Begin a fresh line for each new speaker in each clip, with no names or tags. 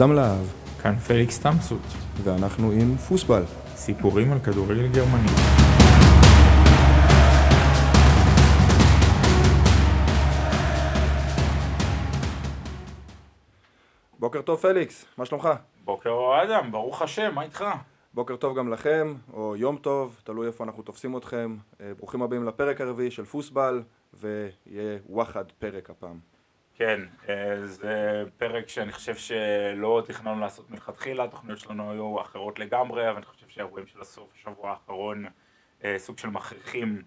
אדם להב,
כאן פליקס תמסות,
ואנחנו עם פוסבל.
סיפורים על כדורגל גרמני.
בוקר טוב פליקס, מה שלומך?
בוקר אדם, ברוך השם, מה איתך?
בוקר טוב גם לכם, או יום טוב, תלוי איפה אנחנו תופסים אתכם. אה, ברוכים הבאים לפרק הרביעי של פוסבל, ויהיה וואחד פרק הפעם.
כן, אה, זה פרק שאני חושב שלא תכננו לעשות מלכתחילה, התוכניות שלנו היו אחרות לגמרי, אבל אני חושב שהאירועים של הסוף השבוע האחרון אה, סוג של מכריחים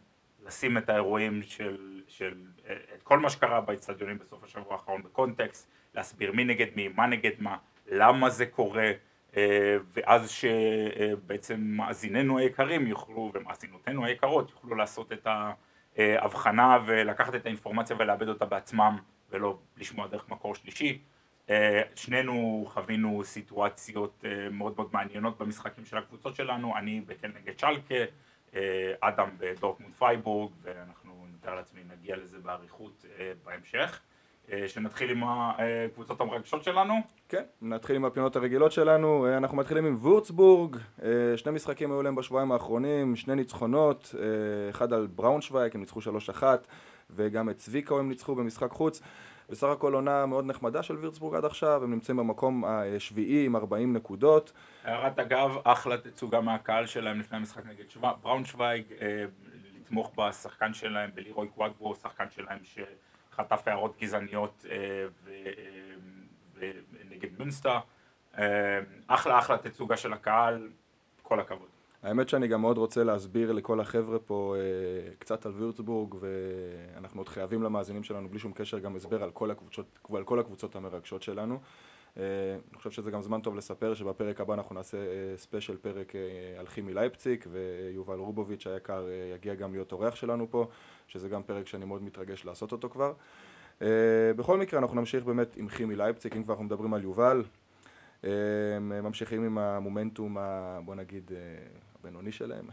לשים את האירועים של, של אה, את כל מה שקרה באצטדיונים בסוף השבוע האחרון בקונטקסט, להסביר מי נגד מי, מה נגד מה, למה זה קורה, ואז שבעצם מאזיננו היקרים יוכלו, ומאזינותינו היקרות יוכלו לעשות את ההבחנה ולקחת את האינפורמציה ולאבד אותה בעצמם ולא לשמוע דרך מקור שלישי. אה, שנינו חווינו סיטואציות אה, מאוד מאוד מעניינות במשחקים של הקבוצות שלנו, אני בקלן נגד שאלקה, אה, אדם בדורטמונד פרייבורג, ואנחנו אני מתאר לעצמי נגיע לזה באריכות בהמשך. שנתחיל עם הקבוצות המרגשות שלנו?
כן, נתחיל עם הפינות הרגילות שלנו, אנחנו מתחילים עם וירצבורג, שני משחקים היו להם בשבועיים האחרונים, שני ניצחונות, אחד על בראונשווייק, הם ניצחו 3-1 וגם את צביקה הם ניצחו במשחק חוץ. בסך הכל עונה מאוד נחמדה של וירצבורג עד עכשיו, הם נמצאים במקום השביעי עם 40 נקודות.
הערת אגב, אחלה תצוגה מהקהל שלהם לפני המשחק נגד בראונשוויג, אה, לתמוך בשחקן שלהם, בלירוי קוואגבו, שחקן שלהם שחטף הערות גזעניות אה, אה, נגד מונסטר. אחלה אחלה תצוגה של הקהל, כל הכבוד.
האמת שאני גם מאוד רוצה להסביר לכל החבר'ה פה אה, קצת על וירצבורג ואנחנו עוד חייבים למאזינים שלנו בלי שום קשר גם הסבר על כל הקבוצות, על כל הקבוצות המרגשות שלנו. אה, אני חושב שזה גם זמן טוב לספר שבפרק הבא אנחנו נעשה אה, special פרק אה, על כימי לייפציג ויובל רובוביץ' היקר אה, יגיע גם להיות אורח שלנו פה, שזה גם פרק שאני מאוד מתרגש לעשות אותו כבר. אה, בכל מקרה אנחנו נמשיך באמת עם חימי לייפציק, אם כבר אנחנו מדברים על יובל. אה, ממשיכים עם המומנטום, בוא נגיד, אה, הבינוני שלהם.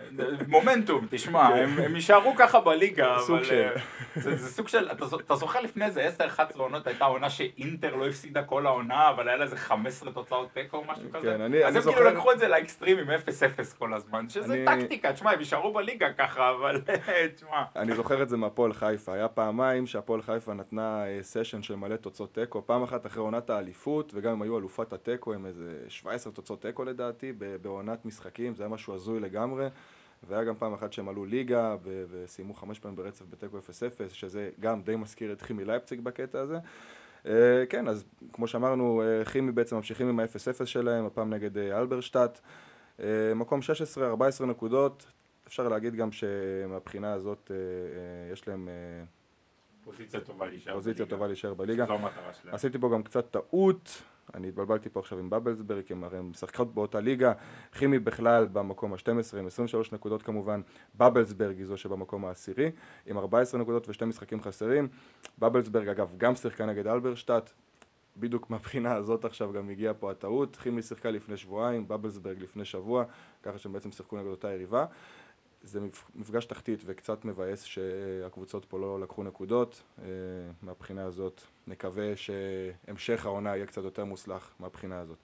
מומנטום, תשמע, הם יישארו ככה בליגה, אבל אה, זה סוג של, אתה זוכר לפני איזה 10-11 עונות הייתה עונה שאינטר לא הפסידה כל העונה, אבל היה לה איזה 15 תוצאות תיקו או משהו כזה? כן, אני זוכר... אז הם כאילו לקחו את זה לאקסטרים עם 0-0 כל הזמן, שזה טקטיקה, תשמע, הם יישארו בליגה ככה, אבל תשמע.
אני זוכר את זה מהפועל חיפה, היה פעמיים שהפועל חיפה נתנה סשן אה, של מלא תוצאות תיקו, פעם אחת אחרי עונת האליפות, וגם הם היו אלופת התיקו, הם איזה 17 תוצאות תיקו לדעתי, בעונת משחקים, זה היה משהו הזוי לגמרי. והיה גם פעם אחת שהם עלו ליגה וסיימו חמש פעמים ברצף בתיקו 0-0, שזה גם די מזכיר את חימי לייפציג בקטע הזה. אה, כן, אז כמו שאמרנו, אה, חימי בעצם ממשיכים עם ה-0-0 שלהם, הפעם נגד אה, אלברשטאט. מקום 16, 14 נקודות, אפשר להגיד גם שמבחינה הזאת יש להם...
פוזיציה טובה להישאר
בליגה. פוזיציה טובה להישאר בליגה. עשיתי פה גם קצת טעות. אני התבלבלתי פה עכשיו עם בבלסברג, הם הרי משחקות באותה ליגה, כימי בכלל במקום ה-12 עם 23 נקודות כמובן, בבלסברג היא זו שבמקום העשירי, עם 14 נקודות ושתי משחקים חסרים, בבלסברג אגב גם שיחקה נגד אלברשטאט, בדיוק מהבחינה הזאת עכשיו גם הגיעה פה הטעות, כימי שיחקה לפני שבועיים, בבלסברג לפני שבוע, ככה שהם בעצם שיחקו נגד אותה יריבה. זה מפגש תחתית וקצת מבאס שהקבוצות פה לא לקחו נקודות. אה, מהבחינה הזאת נקווה שהמשך העונה יהיה קצת יותר מוצלח מהבחינה הזאת.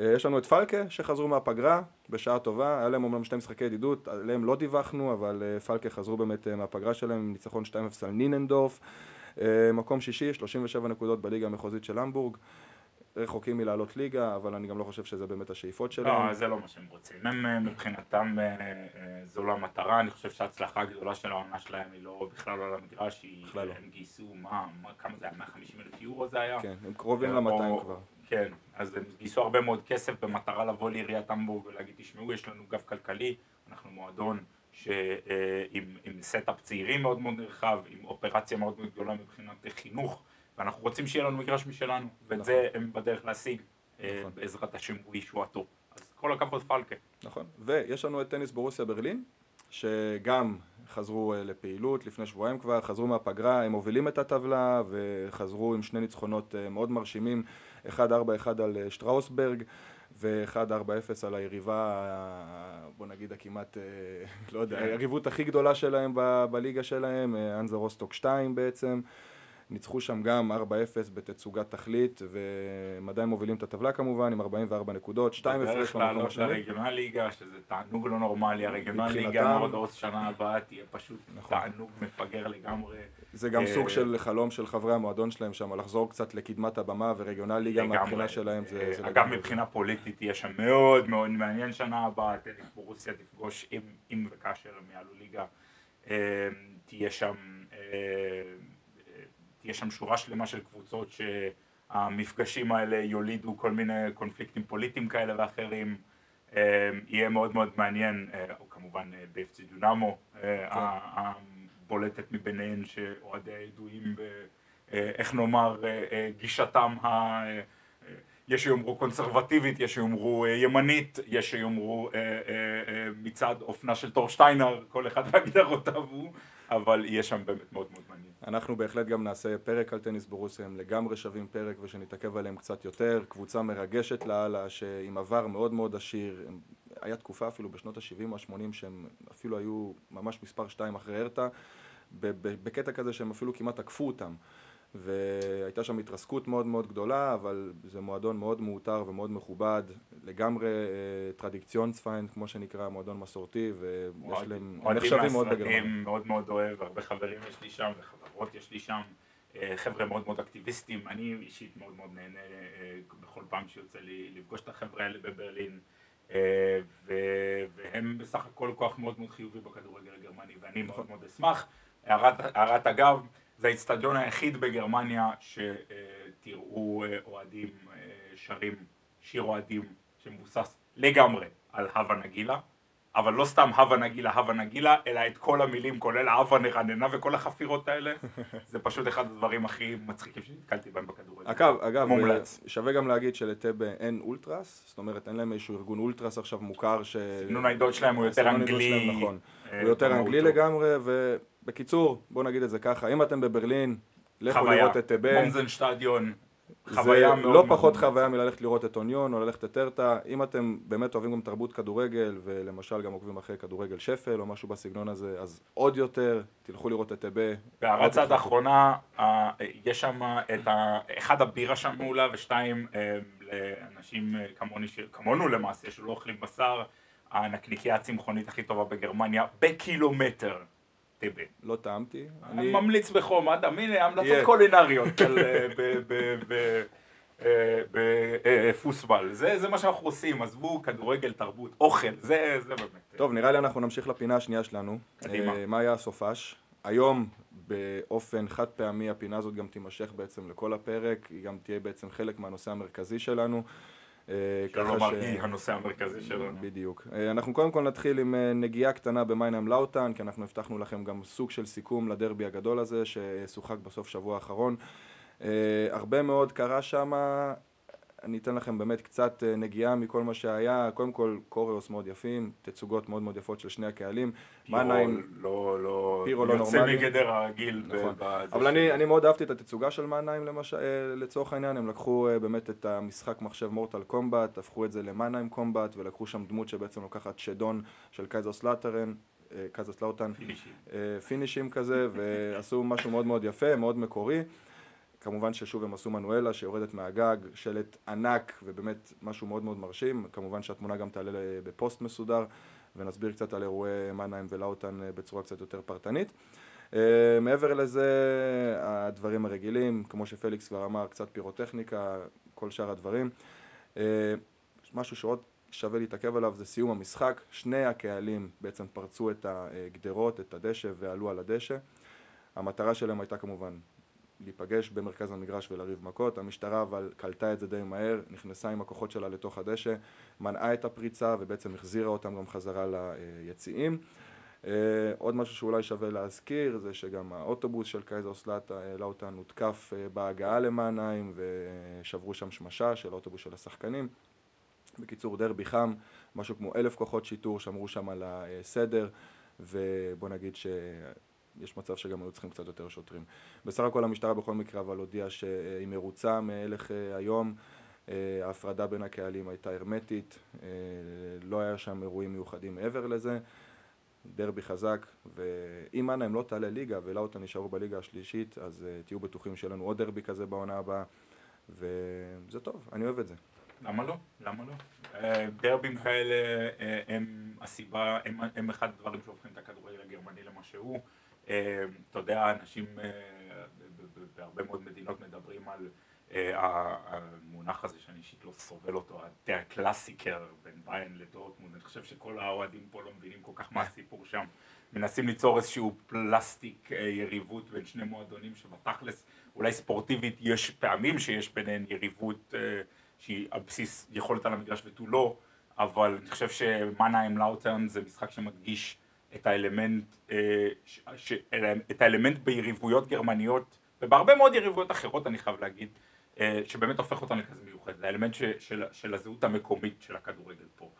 אה, יש לנו את פלקה שחזרו מהפגרה בשעה טובה, היה להם אומנם שתי משחקי ידידות, עליהם לא דיווחנו, אבל אה, פלקה חזרו באמת מהפגרה שלהם עם ניצחון 2-0 על ניננדורף. מקום שישי, 37 נקודות בליגה המחוזית של המבורג. רחוקים מלעלות ליגה, אבל אני גם לא חושב שזה באמת השאיפות שלהם.
לא, זה לא מה שהם רוצים. הם אה, מבחינתם, אה, אה, זו לא המטרה, אני חושב שההצלחה הגדולה של העונה שלהם היא לא בכלל לא על המגרש,
לא.
הם גייסו, מה, כמה זה היה, 150 אלף יורו זה היה?
כן, הם קרובים ל-200 כבר.
כן, אז הם גייסו הרבה מאוד כסף במטרה לבוא לעיריית המבורג ולהגיד, תשמעו, יש לנו גב כלכלי, אנחנו מועדון. שעם staff צעירים מאוד מאוד נרחב, עם אופרציה מאוד מאוד גדולה מבחינת חינוך, ואנחנו רוצים שיהיה לנו מגרש משלנו, ואת זה נכון. הם בדרך להשיג אה, נכון. בעזרת השם וישועתו. אז כל הכבוד פלקה.
נכון, ויש לנו את טניס בורוסיה ברלין, שגם חזרו אה, לפעילות לפני שבועיים כבר, חזרו מהפגרה, הם מובילים את הטבלה וחזרו עם שני ניצחונות אה, מאוד מרשימים, 1-4-1 על שטראוסברג ו-1-4-0 על היריבה, בוא נגיד הכמעט, לא יודע, כן. היריבות הכי גדולה שלהם בליגה שלהם, אנזה רוסטוק 2 בעצם. ניצחו שם גם 4-0 בתצוגת תכלית, והם עדיין מובילים את הטבלה כמובן, עם 44 נקודות, 2 הפרש
במקום השני. בדרך לרגיונל ליגה, שזה תענוג לא נורמלי, הרגיונל ליגה נורדוס שנה הבאה תהיה פשוט נכון. תענוג מפגר לגמרי.
זה גם סוג של חלום של חברי המועדון שלהם שם, לחזור קצת לקדמת הבמה, ורגional ליגה מהבחינה שלהם זה...
אגב, מבחינה פוליטית יהיה שם מאוד מאוד מעניין שנה הבאה, טניס בורוסיה תפגוש אם וכאשר הם יעלו ליגה, תהיה שם... תהיה שם שורה שלמה של קבוצות שהמפגשים האלה יולידו כל מיני קונפליקטים פוליטיים כאלה ואחרים. אה, יהיה מאוד מאוד מעניין, אה, או כמובן אה, באפצי דונמו, כן. הבולטת מביניהן שאוהדיה ידועים. איך נאמר, גישתם ה... יש שיאמרו קונסרבטיבית, יש שיאמרו ימנית, יש שיאמרו מצד אופנה של טור שטיינר, כל אחד בהגדרותיו הוא, אבל יהיה שם באמת מאוד מאוד מעניין.
אנחנו בהחלט גם נעשה פרק על טניס ברוסיה, הם לגמרי שווים פרק ושנתעכב עליהם קצת יותר. קבוצה מרגשת לאללה, שעם עבר מאוד מאוד עשיר. היה תקופה אפילו בשנות ה-70 או ה-80 שהם אפילו היו ממש מספר 2 אחרי הרטה, בקטע כזה שהם אפילו כמעט עקפו אותם. והייתה שם התרסקות מאוד מאוד גדולה, אבל זה מועדון מאוד מעוטר ומאוד מכובד, לגמרי אה, Traditionsverein, כמו שנקרא, מועדון מסורתי, ויש להם,
הם נחשבים מאוד בגרמניה. מאוד מאוד אוהב, הרבה חברים יש לי שם, וחברות יש לי שם, אה, חבר'ה מאוד מאוד אקטיביסטים, אני אישית מאוד מאוד נהנה אה, בכל פעם שיוצא לי לפגוש את החבר'ה האלה בברלין. והם בסך הכל כוח מאוד מאוד חיובי בכדורגל הגרמני ואני מאוד מאוד אשמח. הערת אגב, זה האיצטדיון היחיד בגרמניה שתראו אה, אוהדים אה, שרים שיר אוהדים שמבוסס לגמרי על הווה נגילה אבל לא סתם הווה נגילה הווה נגילה אלא את כל המילים כולל הווה נרננה וכל החפירות האלה זה פשוט אחד הדברים הכי מצחיקים שנתקלתי בהם בכדורגל.
אגב, אגב, מומלץ. שווה גם להגיד שלטבה אין אולטרס זאת אומרת אין להם איזשהו ארגון אולטרס עכשיו מוכר ש...
סגנון העידות שלהם הוא יותר אנגלי.
נכון. הוא יותר אנגלי לגמרי ו... בקיצור, בוא נגיד את זה ככה, אם אתם בברלין, לכו חוויה. לראות את טבה.
מומזן שטדיון. חוויה
מאוד לא פחות מאוד חוויה מללכת לראות את אוניון או ללכת את טרטה, אם אתם באמת אוהבים גם תרבות כדורגל ולמשל גם עוקבים אחרי כדורגל שפל או משהו בסגנון הזה, אז עוד יותר תלכו לראות את טבה.
בהערת צד האחרונה, יש שם את ה... אחד הבירה שם מעולה ושתיים אה, לאנשים אה, כמוני, כמונו למעשה, שלא אוכלים בשר, הנקניקייה הצמחונית הכי טובה בגרמניה בקילומטר.
טיבי. לא טעמתי.
אני ממליץ בחום, אדם, הנה המלצות קולינריות בפוסבל. זה מה שאנחנו עושים, עזבו כדורגל, תרבות, אוכל, זה באמת.
טוב, נראה לי אנחנו נמשיך לפינה השנייה שלנו. קדימה. אה, מה היה הסופש? היום באופן חד פעמי הפינה הזאת גם תימשך בעצם לכל הפרק, היא גם תהיה בעצם חלק מהנושא המרכזי שלנו.
אה, שלא לומר היא הנושא המרכזי שלנו.
בדיוק. אה, אנחנו קודם כל נתחיל עם אה, נגיעה קטנה במיינם לאוטן, כי אנחנו הבטחנו לכם גם סוג של סיכום לדרבי הגדול הזה, ששוחק בסוף שבוע האחרון. הרבה מאוד קרה שם, אני אתן לכם באמת קצת אה, נגיעה מכל מה שהיה, קודם כל קוריאוס מאוד יפים, תצוגות מאוד מאוד יפות של שני הקהלים.
פירו מנהיים, לא, לא, פירו לא נורמלי. יוצא מגדר הרגיל.
נכון. אבל אני, אני מאוד אהבתי את התצוגה של מנהיים למשל, אה, לצורך העניין, הם לקחו אה, באמת את המשחק מחשב מורטל קומבט, הפכו את זה למנהיים קומבט, ולקחו שם דמות שבעצם לוקחת שדון של קייזר סלאטרן. קייזר סלאוטן, פינישים כזה, ועשו משהו מאוד מאוד יפה, מאוד מקורי. כמובן ששוב הם עשו מנואלה שיורדת מהגג, שלט ענק ובאמת משהו מאוד מאוד מרשים, כמובן שהתמונה גם תעלה בפוסט מסודר ונסביר קצת על אירועי מנהיים ולאוטן אה, בצורה קצת יותר פרטנית. Uh, מעבר לזה, הדברים הרגילים, כמו שפליקס כבר אמר, קצת פירוטכניקה, כל שאר הדברים. Uh, משהו שעוד שווה להתעכב עליו זה סיום המשחק, שני הקהלים בעצם פרצו את הגדרות, את הדשא ועלו על הדשא. המטרה שלהם הייתה כמובן להיפגש במרכז המגרש ולריב מכות, המשטרה אבל קלטה את זה די מהר, נכנסה עם הכוחות שלה לתוך הדשא, מנעה את הפריצה ובעצם החזירה אותם גם חזרה ליציעים. Uh, עוד משהו שאולי שווה להזכיר זה שגם האוטובוס של קייזר סלאטה העלה אותה נותקף uh, בהגעה למעניים ושברו שם שמשה של האוטובוס של השחקנים. בקיצור דרבי חם, משהו כמו אלף כוחות שיטור שמרו שם על הסדר ובוא נגיד ש... יש מצב שגם היו צריכים קצת יותר שוטרים. בסך הכל המשטרה בכל מקרה אבל הודיעה שהיא מרוצה מהלך אה, היום, אה, ההפרדה בין הקהלים הייתה הרמטית, אה, לא היה שם אירועים מיוחדים מעבר לזה, דרבי חזק, ואם מנהיים לא תעלה ליגה ולאוטה נשארו בליגה השלישית, אז תהיו בטוחים שיהיה לנו עוד דרבי כזה בעונה הבאה, וזה טוב, אני אוהב את זה.
למה לא? למה לא? דרבים כאלה הם הסיבה, הם, הם אחד הדברים שהופכים את הכדורגל הגרמני למה שהוא. אתה יודע, אנשים בהרבה מאוד מדינות מדברים על המונח הזה שאני אישית לא סובל אותו, הקלאסיקר בין ביין לדורטמונד, אני חושב שכל האוהדים פה לא מבינים כל כך מה הסיפור שם, מנסים ליצור איזשהו פלסטיק אה, יריבות בין שני מועדונים שבתכלס אולי ספורטיבית יש פעמים שיש ביניהן יריבות אה, שהיא על בסיס יכולת על המגרש ותו לא, אבל אני חושב שמאנהיים לאוטרן זה משחק שמדגיש את האלמנט, אה, את האלמנט ביריבויות גרמניות ובהרבה מאוד יריבויות אחרות אני חייב להגיד אה, שבאמת הופך אותם לכזה מיוחד, זה האלמנט של, של, הזהות המקומית של הכדורגל פה.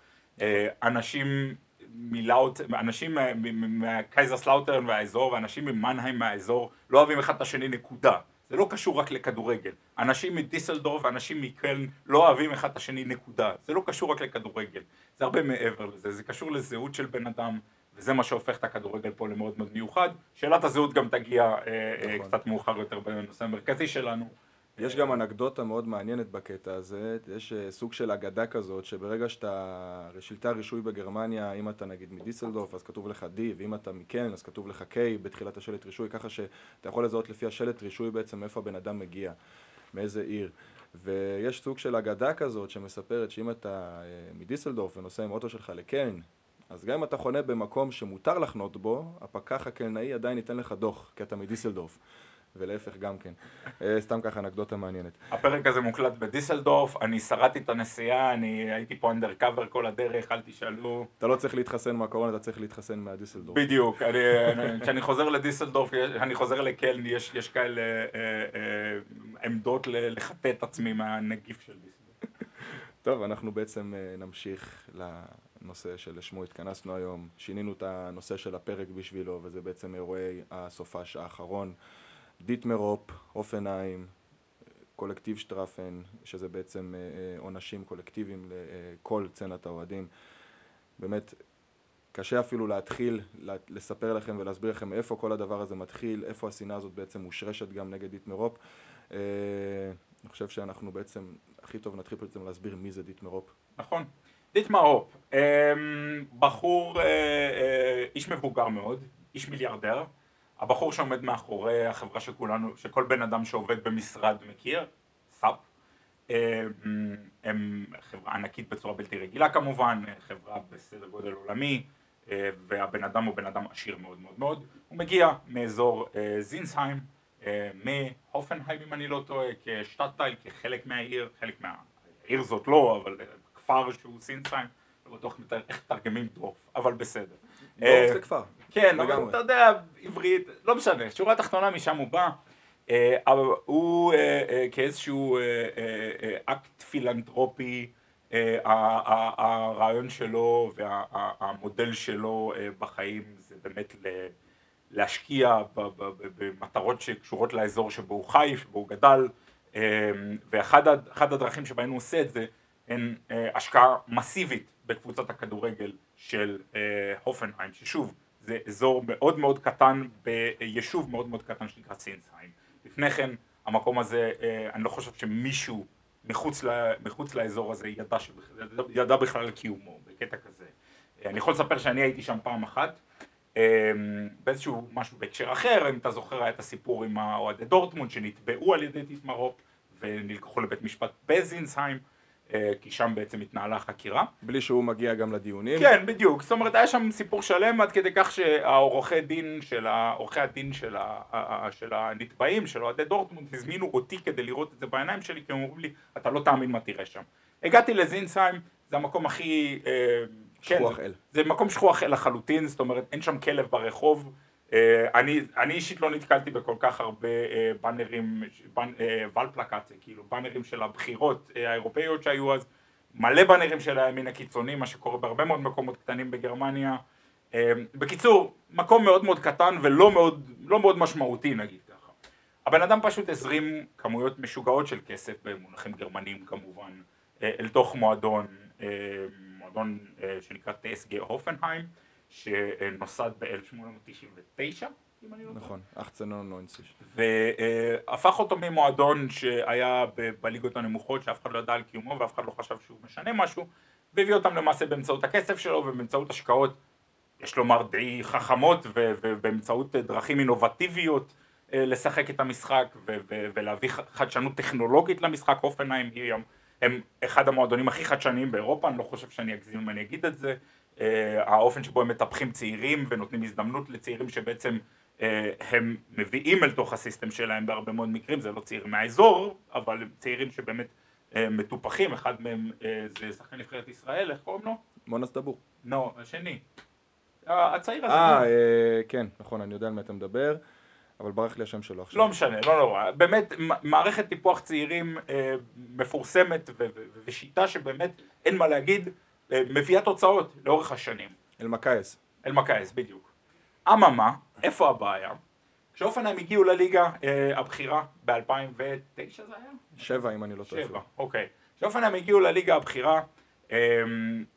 אה, אנשים מלאוט, אנשים מהקייזרסלאוטרן והאזור ואנשים ממנהיים מהאזור לא אוהבים אחד את השני נקודה. זה לא קשור רק לכדורגל. אנשים מדיסלדורף ואנשים מקלן לא אוהבים אחד את השני נקודה. זה לא קשור רק לכדורגל. זה הרבה מעבר לזה. זה קשור לזהות של בן אדם, וזה מה שהופך את הכדורגל פה למאוד מאוד מיוחד. שאלת הזהות גם תגיע אה, אה נכון. קצת מאוחר יותר בנושא המרכזי שלנו.
יש גם אנקדוטה מאוד מעניינת בקטע הזה, יש אה, סוג של אגדה כזאת, שברגע שאתה, שלטי הרישוי בגרמניה, אם אתה נגיד מדיסלדורף אז כתוב לך D, ואם אתה מקלן אז כתוב לך K בתחילת השלט רישוי, ככה שאתה יכול לזהות לפי השלט רישוי בעצם איפה הבן אדם מגיע, מאיזה עיר. ויש סוג של אגדה כזאת שמספרת שאם אתה מדיסלדורף ונוסע עם אוטו שלך לקלן, אז גם אם אתה חונה במקום שמותר לחנות בו, הפקח הקלנאי עדיין ייתן לך דוח, כי אתה מדיסלדורף. ולהפך גם כן. אה, סתם ככה אנקדוטה מעניינת.
הפרק הזה מוקלט בדיסלדורף, אני שרדתי את הנסיעה, אני הייתי פה אנדר קאבר כל הדרך, אל תשאלו.
אתה לא צריך להתחסן מהקורונה, אתה צריך להתחסן מהדיסלדורף.
בדיוק, כשאני חוזר לדיסלדורף, אני חוזר לקלן, יש, יש כאלה אה, אה, עמדות לחטא את עצמי מהנגיף של דיסלדורף.
טוב, אנחנו בעצם אה, נמשיך לנושא שלשמו התכנסנו היום. שינינו את הנושא של הפרק בשבילו, וזה בעצם אירועי הסופש האחרון. דיטמרופ, אופנהיים, קולקטיב שטרפן, שזה בעצם אה, אה, עונשים קולקטיביים לכל צנת האוהדים. באמת, קשה אפילו להתחיל לספר לכם ולהסביר לכם איפה כל הדבר הזה מתחיל, איפה השנאה הזאת בעצם מושרשת גם נגד דיטמר הופ. אה, אני חושב שאנחנו בעצם, הכי טוב נתחיל בעצם להסביר מי זה דיטמר הופ.
נכון. דיטמר הופ, בחור, איש מבוגר מאוד, איש מיליארדר, הבחור שעומד מאחורי החברה שכולנו, שכל בן אדם שעובד במשרד מכיר, SAP, אה, הם חברה ענקית בצורה בלתי רגילה כמובן, חברה בסדר גודל עולמי, אה, והבן אדם הוא בן אדם עשיר מאוד מאוד מאוד, הוא מגיע מאזור אה, זינסהיים, מהופנהיים אם אני לא טועה, כשטאטטייל, כחלק מהעיר, חלק מהעיר זאת לא, אבל כפר שהוא זינסהיים, לא בטוח איך מתרגמים דרוף, אבל בסדר.
דרוף זה כפר.
כן, אבל אתה יודע, עברית, לא משנה, שורה תחתונה משם הוא בא, אה, אבל הוא אה, אה, כאיזשהו אקט פילנטרופי, הרעיון שלו והמודל שללו בחיים זה באמת להשקיע במטרות שקשורות לאזור שבו הוא חי, שבו הוא גדל, ואחד הדרכים שבהן הוא עושה את זה הן השקעה מסיבית בקבוצת הכדורגל של הופנהיים, ששוב זה אזור מאוד מאוד קטן ביישוב מאוד מאוד קטן שנקרא סינסהיים. לפני כן המקום הזה, אה, אני לא חושב שמישהו מחוץ, ל, מחוץ לאזור הזה ידע, ידע בכלל על קיומו, בקטע כזה. אה, אני יכול לספר שאני הייתי שם פעם אחת, אה, באיזשהו משהו בהקשר אחר, אם אתה זוכר היה את הסיפור עם האוהדי דורטמונד שנתבעו על ידי דיטמר הופ ונלקחו לבית משפט בסינסהיים אה, כי שם בעצם התנהלה החקירה.
בלי שהוא מגיע גם לדיונים?
כן, בדיוק. זאת אומרת, היה שם סיפור שלם עד כדי כך שהעורכי דין של, עורכי הדין של, ה, של הנתבעים, של אוהדי דורטמונד, הזמינו אותי כדי לראות את זה בעיניים שלי, כי הם אומרים לי, אתה לא תאמין מה תראה שם. הגעתי לזינסהיים, זה המקום הכי...
אה, שכוח כן, אל.
זה מקום שכוח אל לחלוטין, זאת אומרת, אין שם כלב ברחוב. אה, אני, אני אישית לא נתקלתי בכל כך הרבה אה, באנרים, ולפלקציה, אה, כאילו באנרים של הבחירות האירופאיות שהיו אז, מלא באנרים של הימין הקיצוני, מה שקורה בהרבה מאוד מקומות קטנים בגרמניה. בקיצור, מקום מאוד מאוד קטן ולא מאוד, לא מאוד משמעותי נגיד ככה. הבן אדם פשוט הזרים כמויות משוגעות של כסף במונחים גרמניים כמובן, אל תוך מועדון, מועדון שנקרא טסגה הופנהיים. שנוסד ב-1899, אם אני לא טועה.
נכון, 1890.
והפך אותו ממועדון שהיה בליגות הנמוכות שאף אחד לא ידע על קיומו ואף אחד לא חשב שהוא משנה משהו והביא אותם למעשה באמצעות הכסף שלו ובאמצעות השקעות יש לומר די חכמות ובאמצעות דרכים אינובטיביות אה, לשחק את המשחק ולהביא חדשנות טכנולוגית למשחק אופנהיים היא היום הם אחד המועדונים הכי חדשניים באירופה אני לא חושב שאני אגזים אם אני אגיד את זה האופן שבו הם מטפחים צעירים ונותנים הזדמנות לצעירים שבעצם אה, הם מביאים אל תוך הסיסטם שלהם בהרבה מאוד מקרים, זה לא צעירים מהאזור, אבל הם צעירים שבאמת אה, מטופחים, אחד מהם אה, זה שחקן נבחרת ישראל, איך קוראים לו?
מונס דבור.
לא, השני. הצעיר הזה.
אה. אה, כן, נכון, אני יודע על מי אתה מדבר, אבל ברח לי השם שלו עכשיו.
לא משנה, לא נורא. באמת, מערכת טיפוח צעירים אה, מפורסמת ושיטה שבאמת, אין מה להגיד, אה, מביאה תוצאות לאורך השנים.
אלמקייס.
אלמקייס, בדיוק. אממה, איפה הבעיה? כשאופנהיים הגיעו לליגה אה, הבכירה ב-2009 זה היה?
שבע אם אני לא טועה.
שבע, אוקיי. כשהופנהיים הגיעו לליגה הבכירה,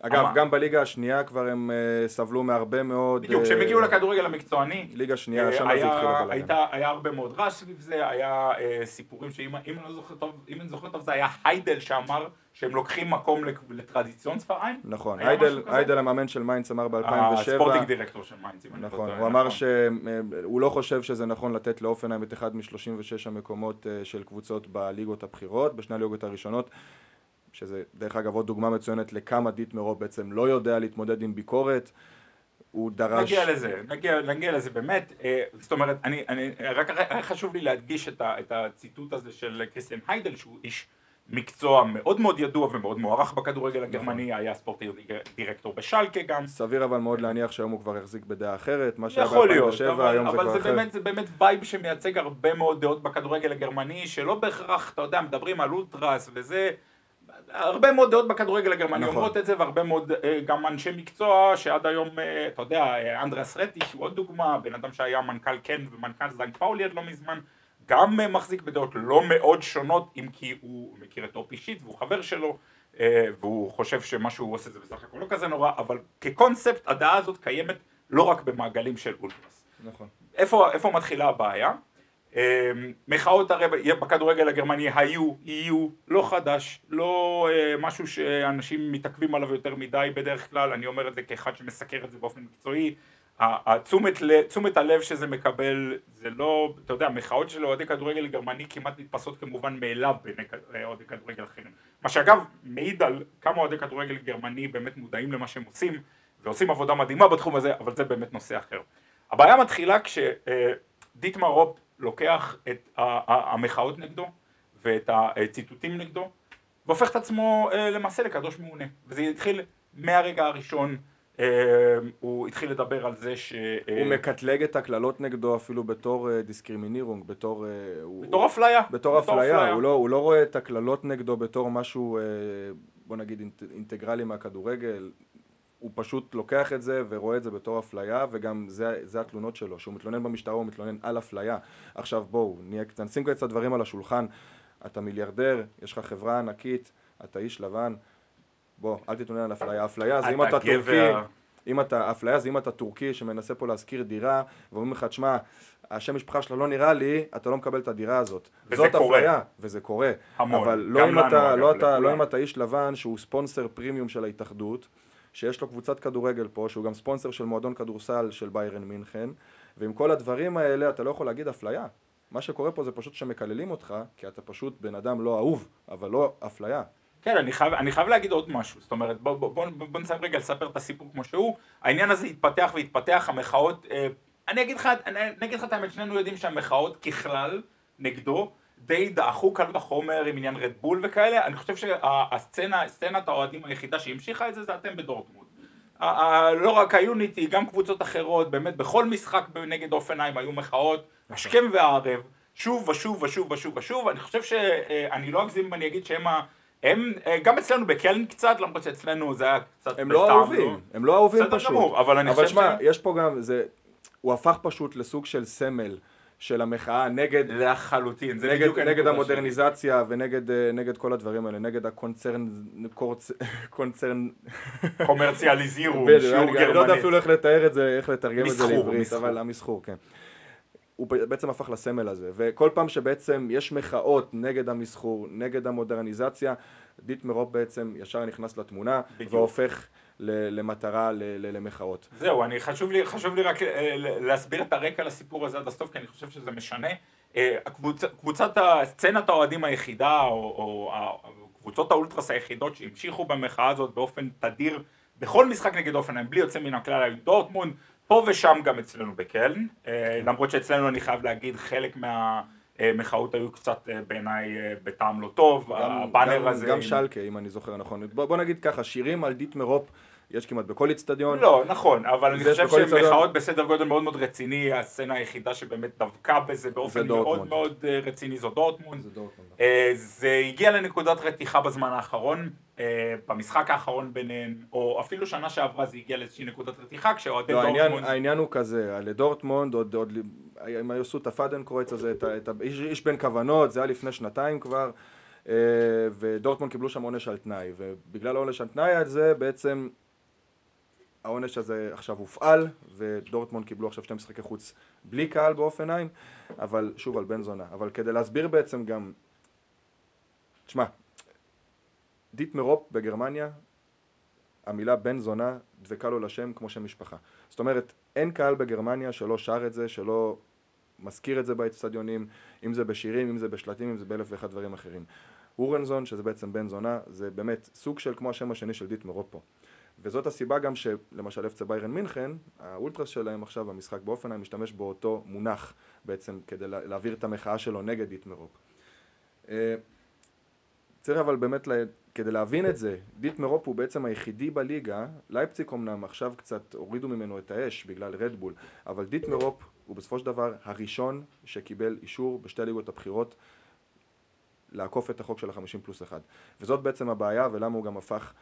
אגב,
אמר-
גם בליגה השנייה כבר הם אה, סבלו מהרבה מאוד...
בדיוק,
אה,
כשהם הגיעו לכדורגל המקצועני,
ליגה שנייה,
אה,
שם זה התחיל.
הייתה- היה הרבה מאוד רעש סביב זה, היה אה, סיפורים שאם אני לא זוכר טוב, אם אני זוכר טוב זה היה היידל שאמר שהם לוקחים מקום ל Traditionsverein.
נכון, היידל, המאמן של מיינץ אמר ב-2007,
ה sporting director של מיינץ, אם אני לא
נכון, הוא אמר שהוא לא חושב שזה נכון לתת להופנהיים את אחד מ-36 המקומות אה, של קבוצות בליגות הבכירות, בשני הליגות הראשונות, שזה דרך אגב עוד דוגמה מצוינת לכמה דיטמר הופ בעצם לא יודע להתמודד עם ביקורת, הוא דרש...
נגיע לזה, נגיע, נגיע לזה באמת, אה, זאת אומרת, אני, אני, רק היה חשוב לי להדגיש את, ה, את הציטוט הזה של קריסטיאן היידל שהוא איש מקצוע מאוד מאוד ידוע ומאוד מוערך בכדורגל הגרמני, היה Sportdirektor בשלקה גם,
סביר אבל מאוד להניח שהיום הוא כבר החזיק בדעה אחרת, מה שהיה
יכול להיות,
ב-2007
אבל,
היום זה
אבל
כבר
זה,
אחרת.
באמת, זה באמת וייב שמייצג הרבה מאוד דעות בכדורגל הגרמני, שלא בהכרח, אתה יודע, מדברים על אולטרס וזה, הרבה מאוד דעות בכדורגל הגרמני
נכון.
אומרות את זה, והרבה מאוד אה, גם אנשי מקצוע שעד היום, אה, אתה יודע, אה, אנדרס רטיש הוא עוד דוגמה, בן אדם שהיה מנכ"ל קן ומנכ"ל זנג פאולי עד לא מזמן, גם מחזיק בדעות לא מאוד שונות, אם כי הוא מכיר את אופ אישית והוא חבר שלו, והוא חושב שמה שהוא עושה זה בסך הכל לא כזה נורא, אבל כקונספט הדעה הזאת קיימת לא רק במעגלים של אולטרס.
נכון.
איפה, איפה מתחילה הבעיה? אה, מחאות הרי בכדורגל הגרמני היו, יהיו, לא חדש, לא אה, משהו שאנשים מתעכבים עליו יותר מדי בדרך כלל, אני אומר את זה כאחד שמסקר את זה באופן מקצועי, תשומת הלב שזה מקבל זה לא, אתה יודע, מחאות של אוהדי כדורגל גרמני כמעט נתפסות כמובן מאליו בעיני אה, אוהדי כדורגל אחרים, מה שאגב מעיד על כמה אוהדי כדורגל גרמני באמת מודעים למה שהם עושים ועושים עבודה מדהימה בתחום הזה, אבל זה באמת נושא אחר. הבעיה מתחילה כשדיטמר הופ לוקח את המחאות נגדו ואת הציטוטים נגדו והופך את עצמו אה, למעשה לקדוש מעונה וזה התחיל מהרגע הראשון אה, הוא התחיל לדבר על זה ש... אה,
הוא מקטלג את הקללות נגדו אפילו בתור Diskriminierung, בתור...
בתור אפליה.
בתור אפליה, הוא לא, הוא לא רואה את הקללות נגדו בתור משהו, בוא נגיד, אינט, אינטגרלי מהכדורגל, הוא פשוט לוקח את זה ורואה את זה בתור אפליה, וגם זה, זה התלונות שלו, שהוא מתלונן במשטרה, הוא מתלונן על אפליה. עכשיו בואו, נהיה נשים קצת הדברים על השולחן, אתה מיליארדר, יש לך חברה ענקית, אתה איש לבן, בוא, אל תתלונן על אפליה, אפליה זה אם
אתה
טורקי. אם אתה, אפליה זה אם אתה טורקי שמנסה פה להשכיר דירה, ואומרים לך, תשמע, השם משפחה שלך לא נראה לי, אתה לא מקבל את הדירה הזאת.
וזה
זאת
קורה.
אפליה, וזה קורה.
המון.
אבל לא אם, אתה, לא, אתה. לא אם אתה איש לבן שהוא ספונסר פרימיום של ההתאחדות, שיש לו קבוצת כדורגל פה, שהוא גם ספונסר של מועדון כדורסל של ביירן מינכן, ועם כל הדברים האלה אתה לא יכול להגיד אפליה. מה שקורה פה זה פשוט שמקללים אותך, כי אתה פשוט בן אדם לא אהוב, אבל לא אפליה.
כן, אני חייב, אני חייב להגיד עוד משהו, זאת אומרת, בוא, בוא, בוא, בוא נסיים רגע לספר את הסיפור כמו שהוא, העניין הזה התפתח והתפתח, המחאות, אה, אני אגיד לך, אני אגיד לך את האמת, שנינו יודעים שהמחאות ככלל נגדו, די דעכו קל וחומר עם עניין רדבול וכאלה, אני חושב שהסצנה, סצנת האוהדים היחידה שהמשיכה את זה, זה אתם בדורטמונד. לא רק היוניטי, גם קבוצות אחרות, באמת בכל משחק נגד אופנהיים היו מחאות, השכם והערב, שוב ושוב ושוב ושוב ושוב, אני חושב שאני לא אגזים אם אני אגיד שהם ה... הם, אה, גם אצלנו בקלן קצת, למרות שאצלנו זה היה קצת...
הם לא אהובים, הם לא אהובים
בסדר
פשוט.
גמור, אבל אני
אבל
חושב
שמע,
ש-
יש פה גם, זה, הוא הפך פשוט לסוג של סמל של המחאה נגד,
לחלוטין, זה
נגד,
בדיוק
נגד המודרניזציה ונגד אה, נגד כל הדברים האלה, נגד הקונצרן, קורצ, קונצרן,
שלי. קומרציאליזירו,
בדיוק,
שיעור
אני אני לא יודע
גרמנית.
אפילו איך לתאר את זה, איך לתרגם את זה
מסחור,
לעברית,
מסחור.
אבל המסחור, כן. הוא בעצם הפך לסמל הזה, וכל פעם שבעצם יש מחאות נגד המסחור, נגד המודרניזציה, דיטמרופ בעצם ישר נכנס לתמונה,
בדיוק.
והופך למטרה למחאות.
זהו, אני, חשוב, לי, חשוב לי רק אה, להסביר את הרקע לסיפור הזה עד הסוף, כי אני חושב שזה משנה. אה, הקבוצ, קבוצת, סצנת האוהדים היחידה, או, או קבוצות האולטרס היחידות שהמשיכו במחאה הזאת באופן תדיר, בכל משחק נגד הופנהיים, בלי יוצא מן הכלל, היו דורטמונד, פה ושם גם אצלנו בקלן, אה, למרות שאצלנו אני חייב להגיד, חלק מהמחאות היו קצת אה, בעיניי אה, בטעם לא טוב,
גם,
הבאנר
גם,
הזה...
גם
עם-
שלקה, אם אני זוכר נכון. בוא, בוא נגיד ככה, שירים על דיטמר הופ יש כמעט בכל איצטדיון.
לא, נכון, אבל אני חושב. שמחאות בסדר גודל מאוד מאוד רציני, הסצנה היחידה שבאמת דבקה בזה באופן מאוד. מאוד אה, רציני זו דורטמונד.
זה דורטמונד.
אה, זה הגיע לנקודת רתיחה בזמן האחרון, אה, במשחק האחרון ביניהן, או אפילו שנה שעברה זה הגיע לאיזושהי נקודת רתיחה, כשאוהדי
לא,
דורטמונד...
העניין הוא כזה, לדורטמונד, עוד, עוד, הם היו עשו את הפאדנקרויץ הזה, את, ה- את, ה- איש, איש בין כוונות, זה היה לפני שנתיים כבר, ודורטמונד קיבלו שם עונש על תנאי, ובגלל העונש על תנאי הזה, בעצם העונש הזה עכשיו הופעל, ודורטמונד קיבלו עכשיו שני משחקי חוץ בלי קהל באופנהיים, אבל שוב על בן זונה, אבל כדי להסביר בעצם גם, תשמע, דיטמר הופ בגרמניה המילה בן זונה דבקה לו לשם כמו שם משפחה. זאת אומרת, אין קהל בגרמניה שלא שר את זה, שלא מזכיר את זה באצטדיונים, אם זה בשירים, אם זה בשלטים, אם זה באלף ואחד דברים אחרים. Hurensohn, שזה בעצם בן זונה, זה באמת סוג של כמו השם השני של דיטמר הופ פה. וזאת הסיבה גם שלמשל FC ביירן מינכן, האולטרס שלהם עכשיו במשחק בהופנהיים משתמש באותו מונח בעצם כדי לה- להעביר את המחאה שלו נגד דיטמר הופ. אה, צריך אבל באמת, לה- כדי להבין את זה, דיטמר הופ הוא בעצם היחידי בליגה, לייפציג אמנם עכשיו קצת הורידו ממנו את האש בגלל רדבול, אבל דיטמר הופ הוא בסופו של דבר הראשון שקיבל אישור בשתי ליגות הבכירות לעקוף את החוק של החמישים פלוס אחד. וזאת בעצם הבעיה ולמה הוא גם הפך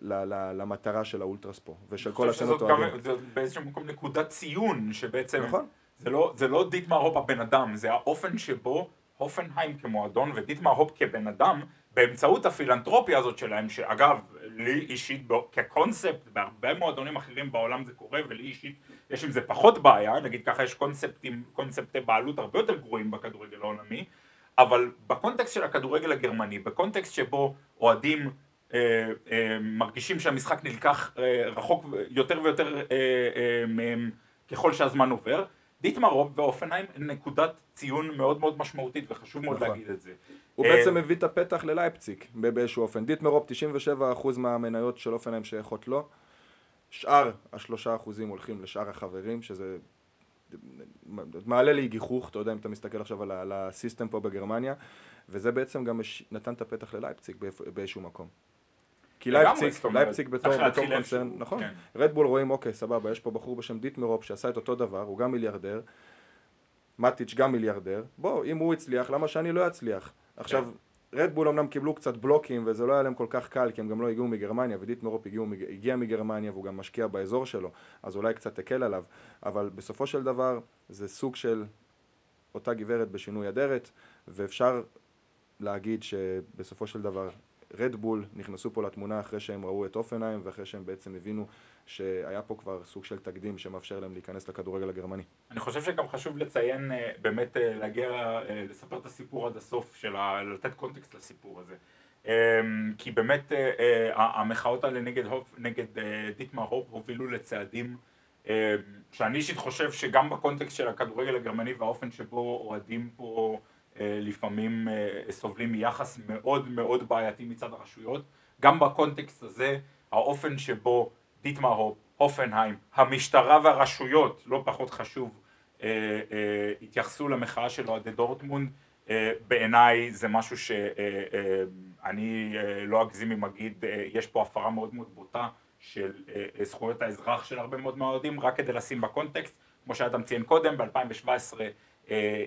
למטרה של האולטרס פה, ושל כל הסצנות אוהדים.
זאת באיזשהו מקום נקודת ציון, שבעצם...
נכון.
זה לא, זה לא דיטמר הופ הבן אדם, זה האופן שבו הופנהיים כמועדון ודיטמר הופ כבן אדם, באמצעות הפילנטרופיה הזאת שלהם, שאגב, לי אישית כקונספט, בהרבה מועדונים אחרים בעולם זה קורה, ולי אישית יש עם זה פחות בעיה, נגיד ככה יש קונספטים, קונספטי בעלות הרבה יותר גרועים בכדורגל העולמי, אבל בקונטקסט של הכדורגל הגרמני, בקונטקסט שבו אוהדים מרגישים שהמשחק נלקח אה, רחוק יותר ויותר אה, אה, מהם ככל שהזמן עובר, דיטמר רוב ואופנהיים נקודת ציון מאוד מאוד משמעותית וחשוב מאוד
נכון.
להגיד את זה.
הוא
אה,
בעצם מביא את הפתח ללייפציג באיזשהו אופן. דיטמרופ 97% מהמניות של אופנהיים שייכות לו, שאר השלושה אחוזים הולכים לשאר החברים, שזה מעלה לי גיחוך, אתה יודע אם אתה מסתכל עכשיו על, הסיסטם פה בגרמניה, וזה בעצם גם נתן את הפתח ללייפציג באיזשהו מקום. כי לייפציג, לייפציג בתור, בתור קונצרן, נכון,
כן.
רדבול רואים אוקיי סבבה, יש פה בחור בשם דיטמר הופ שעשה את אותו דבר, הוא גם מיליארדר, מטשיץ גם מיליארדר, בוא, אם הוא הצליח, למה שאני לא אצליח? עכשיו, רדבול אמנם קיבלו קצת בלוקים וזה לא היה להם כל כך קל כי הם גם לא הגיעו מגרמניה ודיטמר הופ הגיעו, מג- הגיע מגרמניה והוא גם משקיע באזור שלו אז אולי קצת הקל עליו. אבל בסופו של דבר זה סוג של אותה גברת בשינוי אדרת ואפשר להגיד שבסופו של דבר רדבול נכנסו פה לתמונה אחרי שהם ראו את אופנהיים ואחרי שהם בעצם הבינו שהיה פה כבר סוג של תקדים שמאפשר להם להיכנס לכדורגל הגרמני.
אני חושב שגם חשוב לציין, אה, באמת אה, להגיע, אה, לספר את הסיפור עד הסוף, של. לתת קונטקסט לסיפור הזה. כי באמת המחאות האלה נגד, הופ, נגד דיטמר הופ הובילו לצעדים שאני אישית חושב שגם בקונטקסט של הכדורגל הגרמני והאופן שבו אוהדים פה לפעמים אה, סובלים מיחס מאוד מאוד בעייתי מצד הרשויות, גם בקונטקסט הזה האופן שבו דיטמר הופ, הופנהיים, המשטרה והרשויות, לא פחות חשוב, אה, אה, התייחסו למחאה של אוהדי דורטמונד, אה, בעיניי זה משהו שאני אה, לא אגזים אם אגיד, אה, יש פה הפרה מאוד מאוד בוטה של אה, אה, זכויות האזרח של הרבה מאוד מהאוהדים, רק כדי לשים בקונטקסט, כמו שאדם ציין קודם, ב-2017 אה,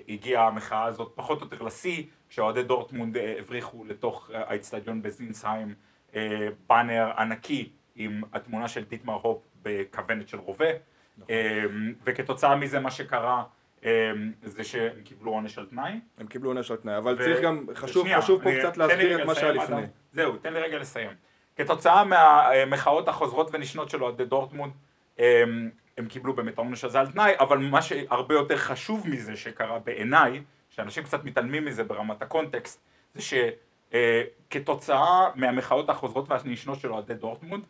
הגיעה המחאה הזאת פחות או יותר לשיא, כשאוהדי דורטמונד אה, הבריחו לתוך אה, האצטדיון בזינסהיים אה, באנר ענקי עם התמונה של דיטמר הופ בכוונת של רובה, אה, וכתוצאה מזה מה שקרה, זה שהם קיבלו עונש על תנאי.
הם קיבלו עונש על תנאי, אבל צריך גם, חשוב פה קצת להסביר את מה שהיה לפני.
זהו, תן לי רגע לסיים. כתוצאה מהמחאות החוזרות ונשנות של אוהדי דורטמונד, הם, קיבלו באמת העונש הזה על תנאי, אבל מה שהרבה יותר חשוב מזה שקרה בעיניי, שאנשים קצת מתעלמים מזה ברמת הקונטקסט, זה שכתוצאה מהמחאות החוזרות והנשנות של אוהדי דורטמונד,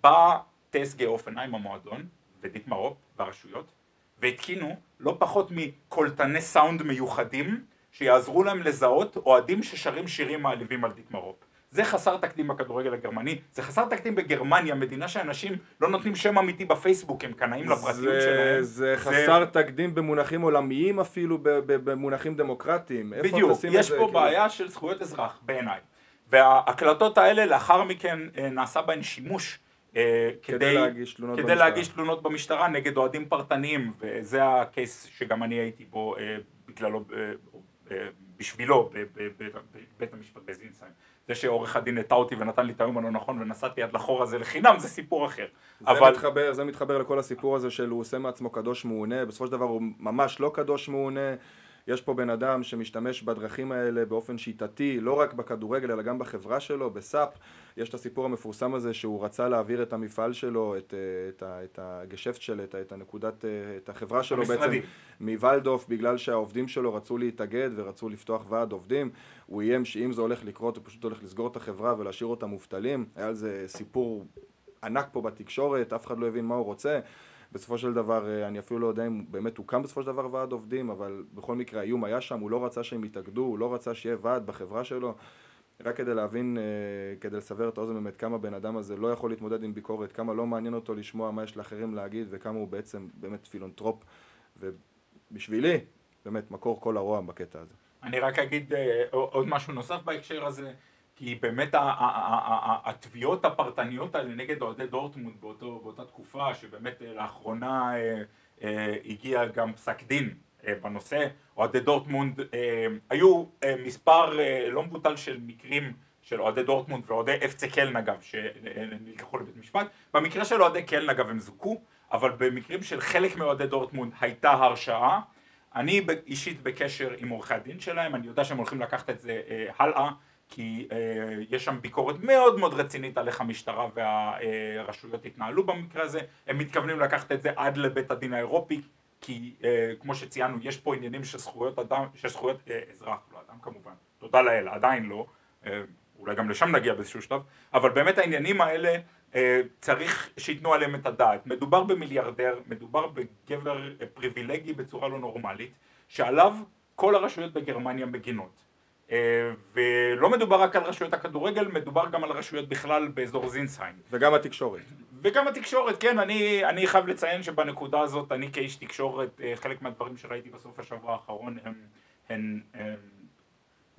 בא TSG הופנהיים המועדון, ודיטמר הופ והרשויות, והתקינו לא פחות מקולטני סאונד מיוחדים שיעזרו להם לזהות אוהדים ששרים שירים מעליבים על דיטמרופ. זה חסר תקדים בכדורגל הגרמני, זה חסר תקדים בגרמניה, מדינה שאנשים לא נותנים שם אמיתי בפייסבוק, הם קנאים לפרטיות שלהם.
זה חסר זה... תקדים במונחים עולמיים אפילו, במונחים דמוקרטיים.
בדיוק, יש פה כאילו... בעיה של זכויות אזרח בעיניי. וההקלטות האלה לאחר מכן אה, נעשה בהן שימוש
אה, כדי, כדי להגיש תלונות
כדי במשטרה. להגיש תלונות במשטרה נגד אוהדים פרטניים וזה הקייס שגם אני הייתי בו אה, בגללו, בשבילו בבית המשפט בזינסיים. זה שעורך הדין הטע אותי ונתן לי את היום הלא נכון ונסעתי עד לחור הזה לחינם זה סיפור אחר.
זה, אבל... מתחבר, זה מתחבר לכל הסיפור הזה של הוא עושה מעצמו קדוש מעונה, בסופו של דבר הוא ממש לא קדוש מעונה. יש פה בן אדם שמשתמש בדרכים האלה באופן שיטתי, לא רק בכדורגל אלא גם בחברה שלו, בסאפ. יש את הסיפור המפורסם הזה שהוא רצה להעביר את המפעל שלו, את, אה, את, את הגשפט שלו, את, את הנקודת, אה, את החברה שלו
המשרדי.
בעצם מוואלדורף בגלל שהעובדים שלו רצו להתאגד ורצו לפתוח ועד עובדים. הוא איים שאם זה הולך לקרות הוא פשוט הולך לסגור את החברה ולהשאיר אותם מובטלים. היה על זה סיפור ענק פה בתקשורת, אף אחד לא הבין מה הוא רוצה. בסופו של דבר, אה, אני אפילו לא יודע אם באמת הוקם בסופו של דבר ועד עובדים, אבל בכל מקרה האיום היה שם, הוא לא רצה שהם יתאגדו, הוא לא רצה שיהיה ועד בחברה שלו. רק כדי להבין, אה, כדי לסבר את האוזן באמת כמה בן אדם הזה לא יכול להתמודד עם ביקורת, כמה לא מעניין אותו לשמוע מה יש לאחרים להגיד וכמה הוא בעצם באמת פילנטרופ ובשבילי באמת מקור כל הרוע בקטע הזה.
אני רק אגיד אה, עוד משהו נוסף בהקשר הזה כי באמת התביעות הפרטניות האלה נגד אוהדי דורטמונד באותו, באותה תקופה, שבאמת אה, לאחרונה אה, אה, הגיע גם פסק דין בנושא, אוהדי דורטמונד, היו מספר לא מבוטל של מקרים של אוהדי דורטמונד ואוהדי אפצה קלן אגב, שנלקחו לבית משפט, במקרה של אוהדי קלן אגב הם זוכו, אבל במקרים של חלק מאוהדי דורטמונד הייתה הרשעה. אני אישית בקשר עם עורכי הדין שלהם, אני יודע שהם הולכים לקחת את זה אה, הלאה כי אה, יש שם ביקורת מאוד מאוד רצינית על איך המשטרה והרשויות התנהלו במקרה הזה, הם מתכוונים לקחת את זה עד לבית הדין האירופי, כי אה, כמו שציינו יש פה עניינים של זכויות אדם, של זכויות אה, אזרח, לא אדם כמובן, תודה לאל, עדיין לא, אה, אולי גם לשם נגיע באיזשהו שלב, אבל באמת העניינים האלה אה, צריך שייתנו עליהם את הדעת, מדובר במיליארדר, מדובר בגבר אה, פריבילגי בצורה לא נורמלית, שעליו כל הרשויות בגרמניה מגינות. אה, ולא מדובר רק על רשויות הכדורגל, מדובר גם על רשויות בכלל באזור זינסהיים.
וגם התקשורת.
וגם התקשורת, כן, אני, אני חייב לציין שבנקודה הזאת, אני כאיש תקשורת, אה, חלק מהדברים שראיתי בסוף השבוע האחרון הם, הם, הם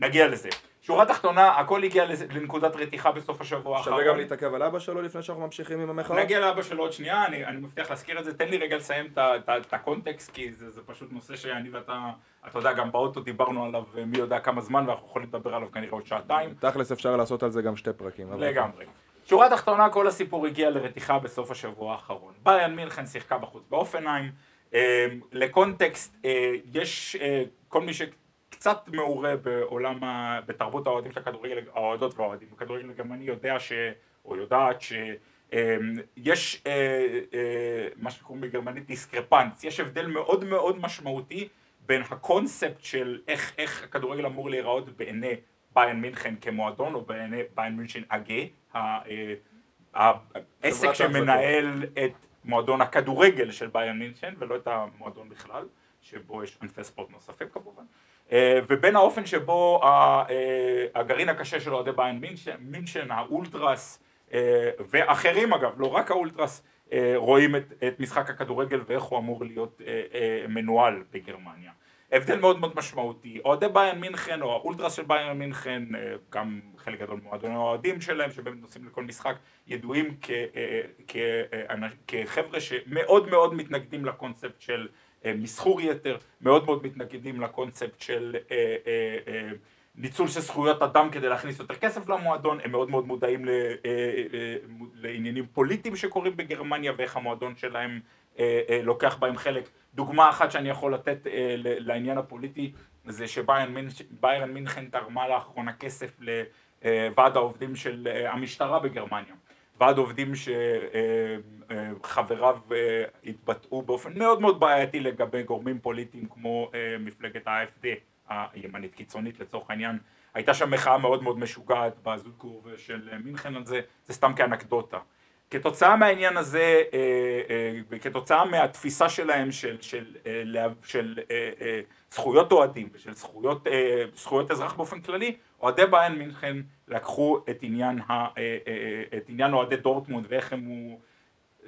נגיע לזה. שורה תחתונה, הכל הגיע לנקודת רתיחה בסוף השבוע
האחרון. שווה גם להתעכב על אבא שלו לפני שאנחנו ממשיכים עם המחאות?
נגיע לאבא שלו עוד שנייה, אני, אני מבטיח להזכיר את זה, תן לי רגע לסיים את הקונטקסט, כי זה, זה פשוט נושא שאני ואתה, אתה יודע, גם באוטו דיברנו עליו מי יודע כמה זמן, ואנחנו יכולים לדבר עליו כנראה עוד שעתיים.
תכלס אפשר לעשות על זה גם שתי פרקים.
לגמרי. שורה תחתונה, כל הסיפור הגיע לרתיחה בסוף השבוע האחרון. ביאן מינכן שיחקה בחוץ באופנהיים. אה, לקונטקסט, אה, יש אה, כל מי ש... קצת מעורה בעולם, ה... בתרבות האוהדים של הכדורגל, האוהדות והאוהדים. בכדורגל הגרמני יודע ש... או יודעת שיש אמ, אה, אה, מה שקוראים בגרמנית דיסקרפנץ, יש הבדל מאוד מאוד משמעותי בין הקונספט של איך, איך הכדורגל אמור להיראות בעיני ביין מינכן כמועדון או בעיני ביין מינכן אגה, אה, העסק שמנהל את מועדון הכדורגל של ביירן מינכן ולא את המועדון בכלל, שבו יש ענפי ספורט נוספים כמובן. אה, ובין האופן שבו אה, הגרעין הקשה של אוהדי ביירן מינכן, האולטרס אה, ואחרים אגב, לא רק האולטרס, רואים את, את משחק הכדורגל ואיך הוא אמור להיות מנוהל בגרמניה. הבדל מאוד מאוד משמעותי, אוהדי ביירן מינכן או האולטרס של ביירן מינכן, גם חלק גדול ממועדוני האוהדים שלהם שבאמת נוסעים לכל משחק, ידועים כ, כ, כחבר'ה שמאוד מאוד מתנגדים לקונספט של מסחור יתר, מאוד מאוד מתנגדים לקונספט של אה, אה, ניצול של זכויות אדם כדי להכניס יותר כסף למועדון, הם מאוד מאוד מודעים לעניינים פוליטיים שקורים בגרמניה ואיך המועדון שלהם לוקח בהם חלק. דוגמה אחת שאני יכול לתת לעניין הפוליטי זה שביירן מינכן תרמה לאחרונה כסף לוועד העובדים של המשטרה בגרמניה. ועד עובדים שחבריו התבטאו באופן מאוד מאוד בעייתי לגבי גורמים פוליטיים כמו מפלגת ה-AFD הימנית קיצונית לצורך העניין הייתה שם מחאה מאוד מאוד משוגעת בזודקור של מינכן על זה, זה סתם כאנקדוטה. כתוצאה מהעניין הזה, כתוצאה מהתפיסה שלהם של, של, של זכויות אוהדים ושל זכויות, זכויות אזרח באופן כללי, אוהדי ביין מינכן לקחו את עניין, ה, את עניין אוהדי דורטמונד ואיך הם הוא,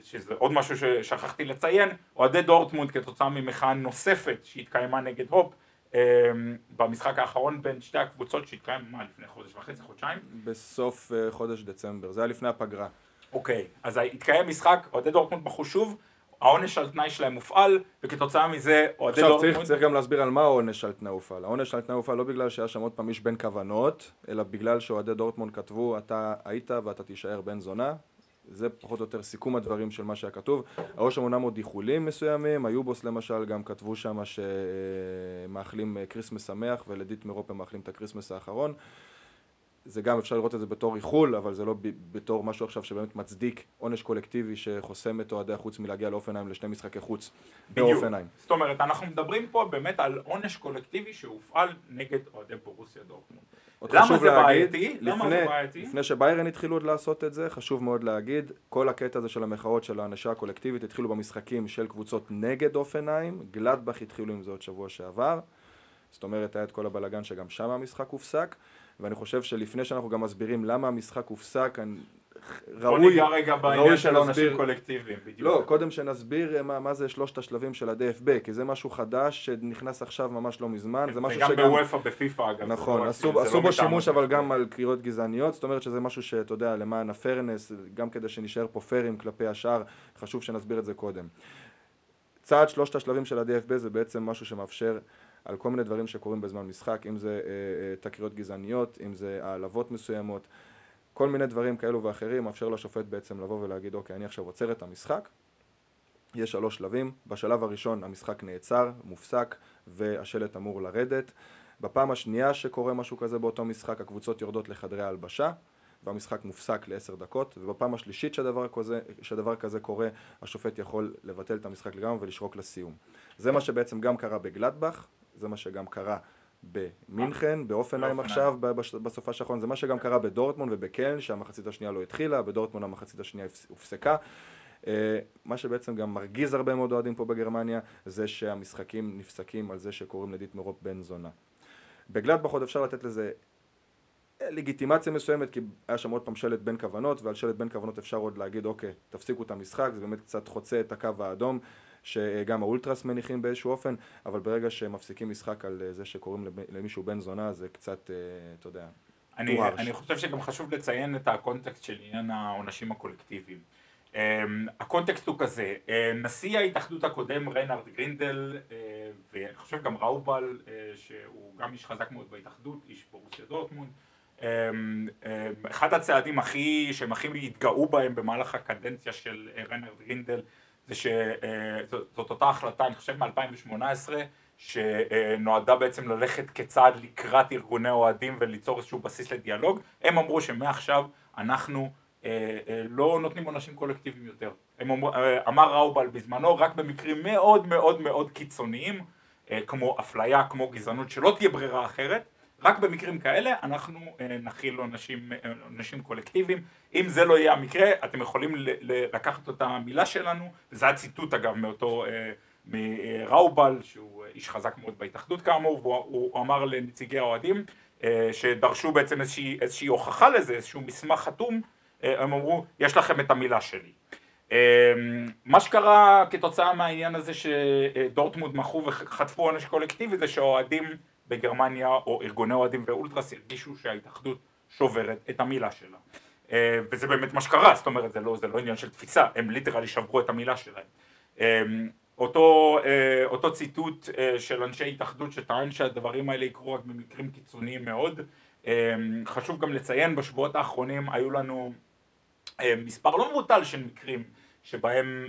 שזה עוד משהו ששכחתי לציין, אוהדי דורטמונד כתוצאה ממחאה נוספת שהתקיימה נגד הופ במשחק האחרון בין שתי הקבוצות שהתקיים מה לפני חודש וחצי, חודשיים?
בסוף חודש דצמבר, זה היה לפני הפגרה.
אוקיי, אז התקיים משחק, אוהדי דורטמונד מחו שוב, העונש על תנאי שלהם מופעל, וכתוצאה מזה אוהדי דורטמונד...
עכשיו צריך, צריך גם להסביר על מה העונש על תנאי הופעל. העונש על תנאי הופעל לא בגלל שהיה שם עוד פעם איש בין כוונות, אלא בגלל שאוהדי דורטמונד כתבו אתה היית ואתה תישאר בן זונה. זה פחות או יותר סיכום הדברים של מה שהיה כתוב. היו שם אומנם עוד איחולים מסוימים, היובוס למשל גם כתבו שם שמאחלים כריסמס שמח ולדיטמר הופ מאחלים את הכריסמס האחרון. זה גם אפשר לראות את זה בתור איחול, אבל זה לא בתור משהו עכשיו שבאמת מצדיק עונש קולקטיבי שחוסם את אוהדי החוץ מלהגיע לאופנהיים לשני משחקי חוץ באופנהיים.
זאת אומרת, אנחנו מדברים פה באמת על עונש קולקטיבי שהופעל נגד אוהדי בורוסיה דורטמונד. למה זה בעייתי? למה זה בעייתי?
לפני שביירן התחילו עוד לעשות את זה, חשוב מאוד להגיד, כל הקטע הזה של המחאות של הענשה הקולקטיבית התחילו במשחקים של קבוצות נגד אופנהיים, גלדבך התחילו עם זה עוד שבוע שעבר, זאת אומרת היה את כל הבלגן שגם שם המשחק הופסק. ואני חושב שלפני שאנחנו גם מסבירים למה המשחק הופסק,
ראוי, בוא ניגע רגע בעניין של עונשים קולקטיביים, בדיוק.
לא, קודם שנסביר מה, מה זה שלושת השלבים של ה-DFB, כי זה משהו חדש שנכנס עכשיו ממש לא מזמן, זה משהו
שגם... וגם בוופא בפיפא אגב.
נכון, לא עשו, עשו לא בו שימוש אבל גם על קריאות גזעניות, זאת אומרת שזה משהו שאתה יודע, למען הפרנס, גם כדי שנשאר פה פיירים כלפי השאר, חשוב שנסביר את זה קודם. צעד שלושת השלבים של ה-DFB זה בעצם משהו שמאפשר על כל מיני דברים שקורים בזמן משחק, אם זה אה, אה, תקריות גזעניות, אם זה העלבות מסוימות, כל מיני דברים כאלו ואחרים, מאפשר לשופט בעצם לבוא ולהגיד אוקיי, אני עכשיו עוצר את המשחק, יש שלוש שלבים, בשלב הראשון המשחק נעצר, מופסק, והשלט אמור לרדת. בפעם השנייה שקורה משהו כזה באותו משחק, הקבוצות יורדות לחדרי ההלבשה, והמשחק מופסק לעשר דקות, ובפעם השלישית שהדבר כזה, שהדבר כזה קורה, השופט יכול לבטל את המשחק לגמרי ולשרוק לסיום. זה מה שבעצם גם קרה בגלדבך, זה מה שגם קרה במינכן, באופנהיים עכשיו, בסופה האחרון, זה מה שגם קרה בדורטמון ובקלן, שהמחצית השנייה לא התחילה, בדורטמון המחצית השנייה הופסקה. אה, מה שבעצם גם מרגיז הרבה מאוד אוהדים פה בגרמניה, זה שהמשחקים נפסקים על זה שקוראים לדית מרופ בן זונה. בגלדבך עוד אפשר לתת לזה לגיטימציה מסוימת, כי היה שם עוד פעם שלט בין כוונות, ועל שלט בין כוונות אפשר עוד להגיד, אוקיי, תפסיקו את המשחק, זה באמת קצת חוצה את הקו האדום. שגם האולטרס מניחים באיזשהו אופן, אבל ברגע שהם מפסיקים משחק על אה, זה שקוראים למישהו בן זונה, זה קצת, אה, אתה יודע,
אני, אני חושב שגם חשוב לציין את הקונטקסט של עניין העונשים הקולקטיביים. אממ, הקונטקסט הוא כזה, אה, נשיא ההתאחדות הקודם ריינהרד גרינדל אה, ואני חושב גם ראובל אה, שהוא גם איש חזק מאוד בהתאחדות, איש בורוסיה דורטמונד um, um, אחד הצעדים הכי, שהם הכי התגאו בהם במהלך הקדנציה של ריינארד גרינדל זה שזאת אותה החלטה, אני חושב מ-2018, שנועדה בעצם ללכת כצעד לקראת ארגוני אוהדים וליצור איזשהו בסיס לדיאלוג. הם אמרו שמעכשיו אנחנו אה, אה, לא נותנים עונשים קולקטיביים יותר. הם אמר, אה, אמר ראובל בזמנו, רק במקרים מאוד מאוד מאוד קיצוניים, כמו אפליה, כמו גזענות, שלא תהיה ברירה אחרת, רק במקרים כאלה אנחנו אה, נכיל עונשים, עונשים קולקטיביים. אם זה לא יהיה המקרה, אתם יכולים לקחת את המילה שלנו, היה ציטוט אגב מאותו, אה, מראובל, שהוא איש חזק מאוד בהתאחדות כאמור, והוא אמר לנציגי האוהדים, אה, שדרשו בעצם איזושהי, איזושהי הוכחה לזה, איזשהו מסמך חתום, הם אמרו, יש לכם את המילה שלי. מה שקרה כתוצאה מהעניין הזה שדורטמונד מחו וחטפו עונש קולקטיבי זה שהאוהדים בגרמניה או ארגוני אוהדים ואולטרס הרגישו שההתאחדות שוברת את המילה שלה. אה, וזה באמת מה שקרה, זאת אומרת זה לא, זה לא עניין של תפיסה, הם ליטרלי שברו את המילה שלהם. אה, אותו, אה, אותו ציטוט של אנשי התאחדות שטען שהדברים האלה יקרו רק במקרים קיצוניים מאוד. חשוב גם לציין בשבועות האחרונים היו לנו מספר לא מבוטל של מקרים שבהם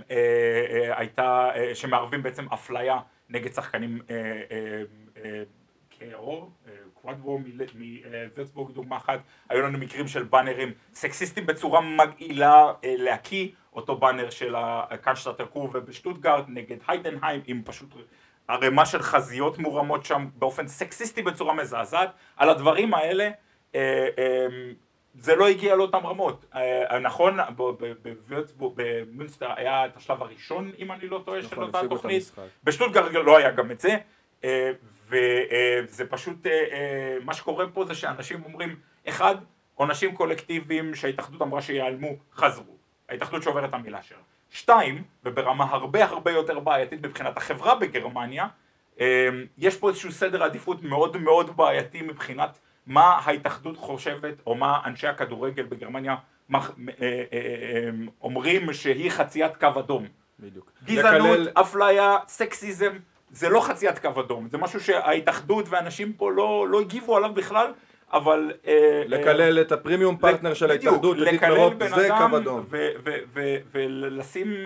הייתה, שמערבים בעצם אפליה נגד שחקנים אה, אה, אה, כעור, אה, מווירצבורג דוגמה אחת, היו לנו מקרים של באנרים סקסיסטים בצורה מגעילה אה, להקיא, אותו באנר של הקאנשטרטר קור ובשטוטגרד נגד היידנהיים עם פשוט ערימה של חזיות מורמות שם באופן סקסיסטי בצורה מזעזעת, על הדברים האלה אה, זה לא הגיע לאותן רמות. נכון, במונסטר היה את השלב הראשון, אם אני לא טועה, של
נכון,
אותה תוכנית.
המשחק.
בשטוטגרד לא היה גם את זה, וזה פשוט, אה, אה, מה שקורה פה זה שאנשים אומרים, אחד, עונשים קולקטיביים שההתאחדות אמרה שיעלמו, חזרו. ההתאחדות שוברת את המילה שלה. שתיים, וברמה הרבה הרבה יותר בעייתית מבחינת החברה בגרמניה, אה, יש פה איזשהו סדר עדיפות מאוד מאוד בעייתי מבחינת מה ההתאחדות חושבת, או מה אנשי הכדורגל בגרמניה אומרים שהיא חציית קו אדום.
בדיוק.
גזענות,
לקלל-
אפליה, סקסיזם, זה לא חציית קו אדום, זה משהו שההתאחדות ואנשים פה לא, לא הגיבו עליו בכלל, אבל... אה, אה,
לקלל את הפרימיום פרטנר של
בדיוק,
ההתאחדות,
לקלל בן אדם ולשים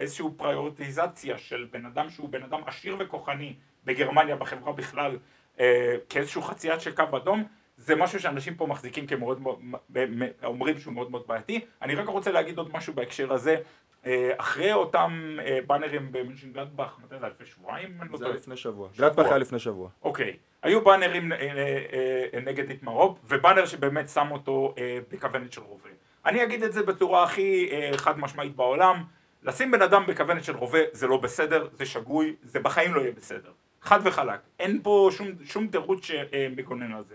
איזשהו, פריורטיזציה של בן אדם שהוא בן אדם עשיר וכוחני בגרמניה, בחברה בכלל, אה, כאיזשהו חציית של קו אדום, זה משהו שאנשים פה מחזיקים כמאוד אומרים שהוא מאוד מאוד בעייתי. אני רק רוצה להגיד עוד משהו בהקשר הזה. אה, אחרי אותם אה, באנרים במנשן גלדבך, מתי זה היה? לפני שבועיים? לא
זה. היה לפני שבוע. גלדבך היה לפני שבוע.
אוקיי, היו באנרים אה, אה, אה, נגד איתמרוב, ובאנר שבאמת שם אותו אה, בכוונת של רובה. אני אגיד את זה בצורה הכי אה, חד משמעית בעולם, לשים בן אדם בכוונת של רובה זה לא בסדר, זה שגוי, זה בחיים לא יהיה בסדר. חד וחלק, אין פה שום, שום תירוץ שמגונן על זה.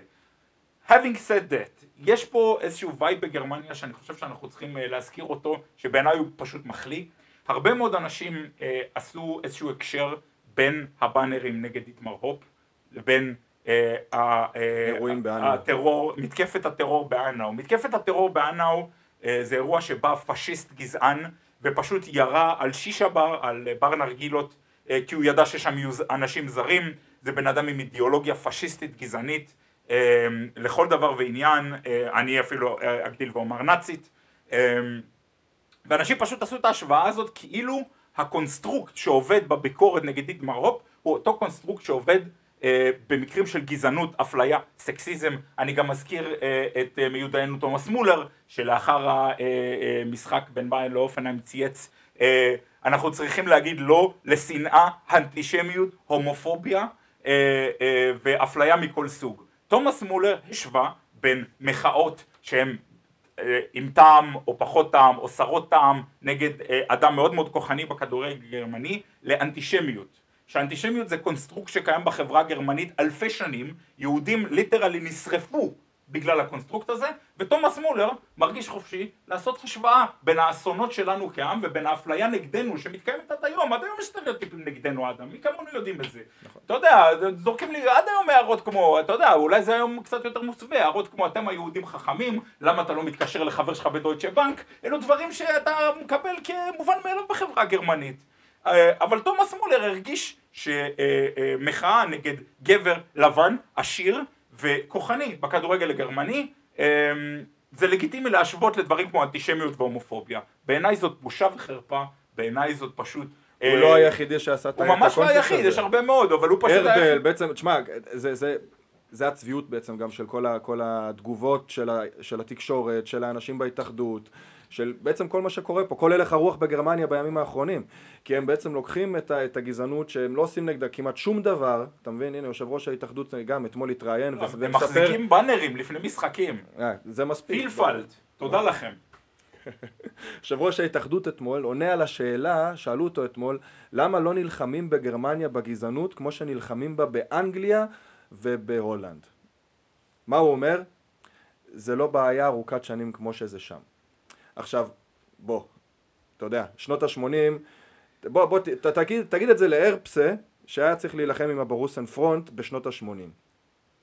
Having said that, יש פה איזשהו vibe בגרמניה שאני חושב שאנחנו צריכים אה, להזכיר אותו, שבעיניי הוא פשוט מחליא. הרבה מאוד אנשים אה, עשו איזשהו הקשר בין הבאנרים נגד דיטמר הופ לבין אה, אה. הטרור, מתקפת הטרור בהאנאו. מתקפת הטרור בהאנאו אה, זה אירוע שבא פשיסט גזען ופשוט ירה על שישה בר, על אה, בר נרגילות, אה, כי הוא ידע ששם יהיו אנשים זרים, זה בן אדם עם אידיאולוגיה פשיסטית גזענית לכל דבר ועניין, אה, אני אפילו אה, אגדיל ואומר נאצית. אה, ואנשים פשוט עשו את ההשוואה הזאת כאילו ה construct שעובד בביקורת נגד דיטמר הופ הוא אותו construct שעובד אה, במקרים של גזענות, אפליה, סקסיזם. אני גם מזכיר אה, את אה, מיודענו תומאס מולר שלאחר המשחק בין באיירן להופנהיים צייץ אה, אנחנו צריכים להגיד לא לשנאה, אנטישמיות, הומופוביה אה, אה, ואפליה מכל סוג. תומאס מולר השווה בין מחאות שהן אה, עם טעם או פחות טעם או חסרות טעם נגד אה, אדם מאוד מאוד כוחני בכדורגל הגרמני לאנטישמיות. שאנטישמיות זה construct שקיים בחברה הגרמנית אלפי שנים, יהודים literally נשרפו בגלל ה construct הזה, ותומאס מולר מרגיש חופשי לעשות השוואה בין האסונות שלנו כעם ובין האפליה נגדנו שמתקיימת עד היום, עד היום יש סטריאוטיפים נגדנו אדם, מי כמונו יודעים את זה. אתה יודע, זורקים לי עד היום הערות כמו, אתה יודע, אולי זה היום קצת יותר מוסווה, הערות כמו אתם היהודים חכמים, למה אתה לא מתקשר לחבר שלך בדויטשה בנק, אלו דברים שאתה מקבל כמובן מאליו בחברה הגרמנית. אה, אבל תומאס מולר הרגיש שמחאה נגד גבר לבן, עשיר וכוחני בכדורגל הגרמני אה, זה לגיטימי להשוות לדברים כמו אנטישמיות והומופוביה. בעיניי זאת בושה וחרפה, בעיניי זאת פשוט...
הוא
אה,
לא היחידי שעשה את
הוא
הקונספט
ממש לא
הזה.
היחיד, יש הרבה מאוד, אבל הוא פשוט... היחיד.
בעצם, תשמע, זה, זה, זה הצביעות בעצם גם של כל, ה, כל התגובות של, ה, של התקשורת, של האנשים בהתאחדות, של בעצם כל מה שקורה פה, כל הלך הרוח בגרמניה בימים האחרונים. כי הם בעצם לוקחים את, ה, את הגזענות שהם לא עושים נגדה כמעט שום דבר, אתה מבין? הנה, יושב ראש ההתאחדות גם אתמול התראיין
לא,
ו-
הם מחזיקים באנרים לפני משחקים.
אה, זה מספיק.
פילפלד, תודה לכם.
יושב ראש ההתאחדות אתמול עונה על השאלה, שאלו אותו אתמול, למה לא נלחמים בגרמניה בגזענות כמו שנלחמים בה באנגליה ובהולנד? מה הוא אומר? זה לא בעיה ארוכת שנים כמו שזה שם. עכשיו, בוא, אתה יודע, שנות ה-80, בוא, בוא, ת, תגיד, תגיד את זה לארפסה, שהיה צריך להילחם עם הברוסן פרונט בשנות ה-80.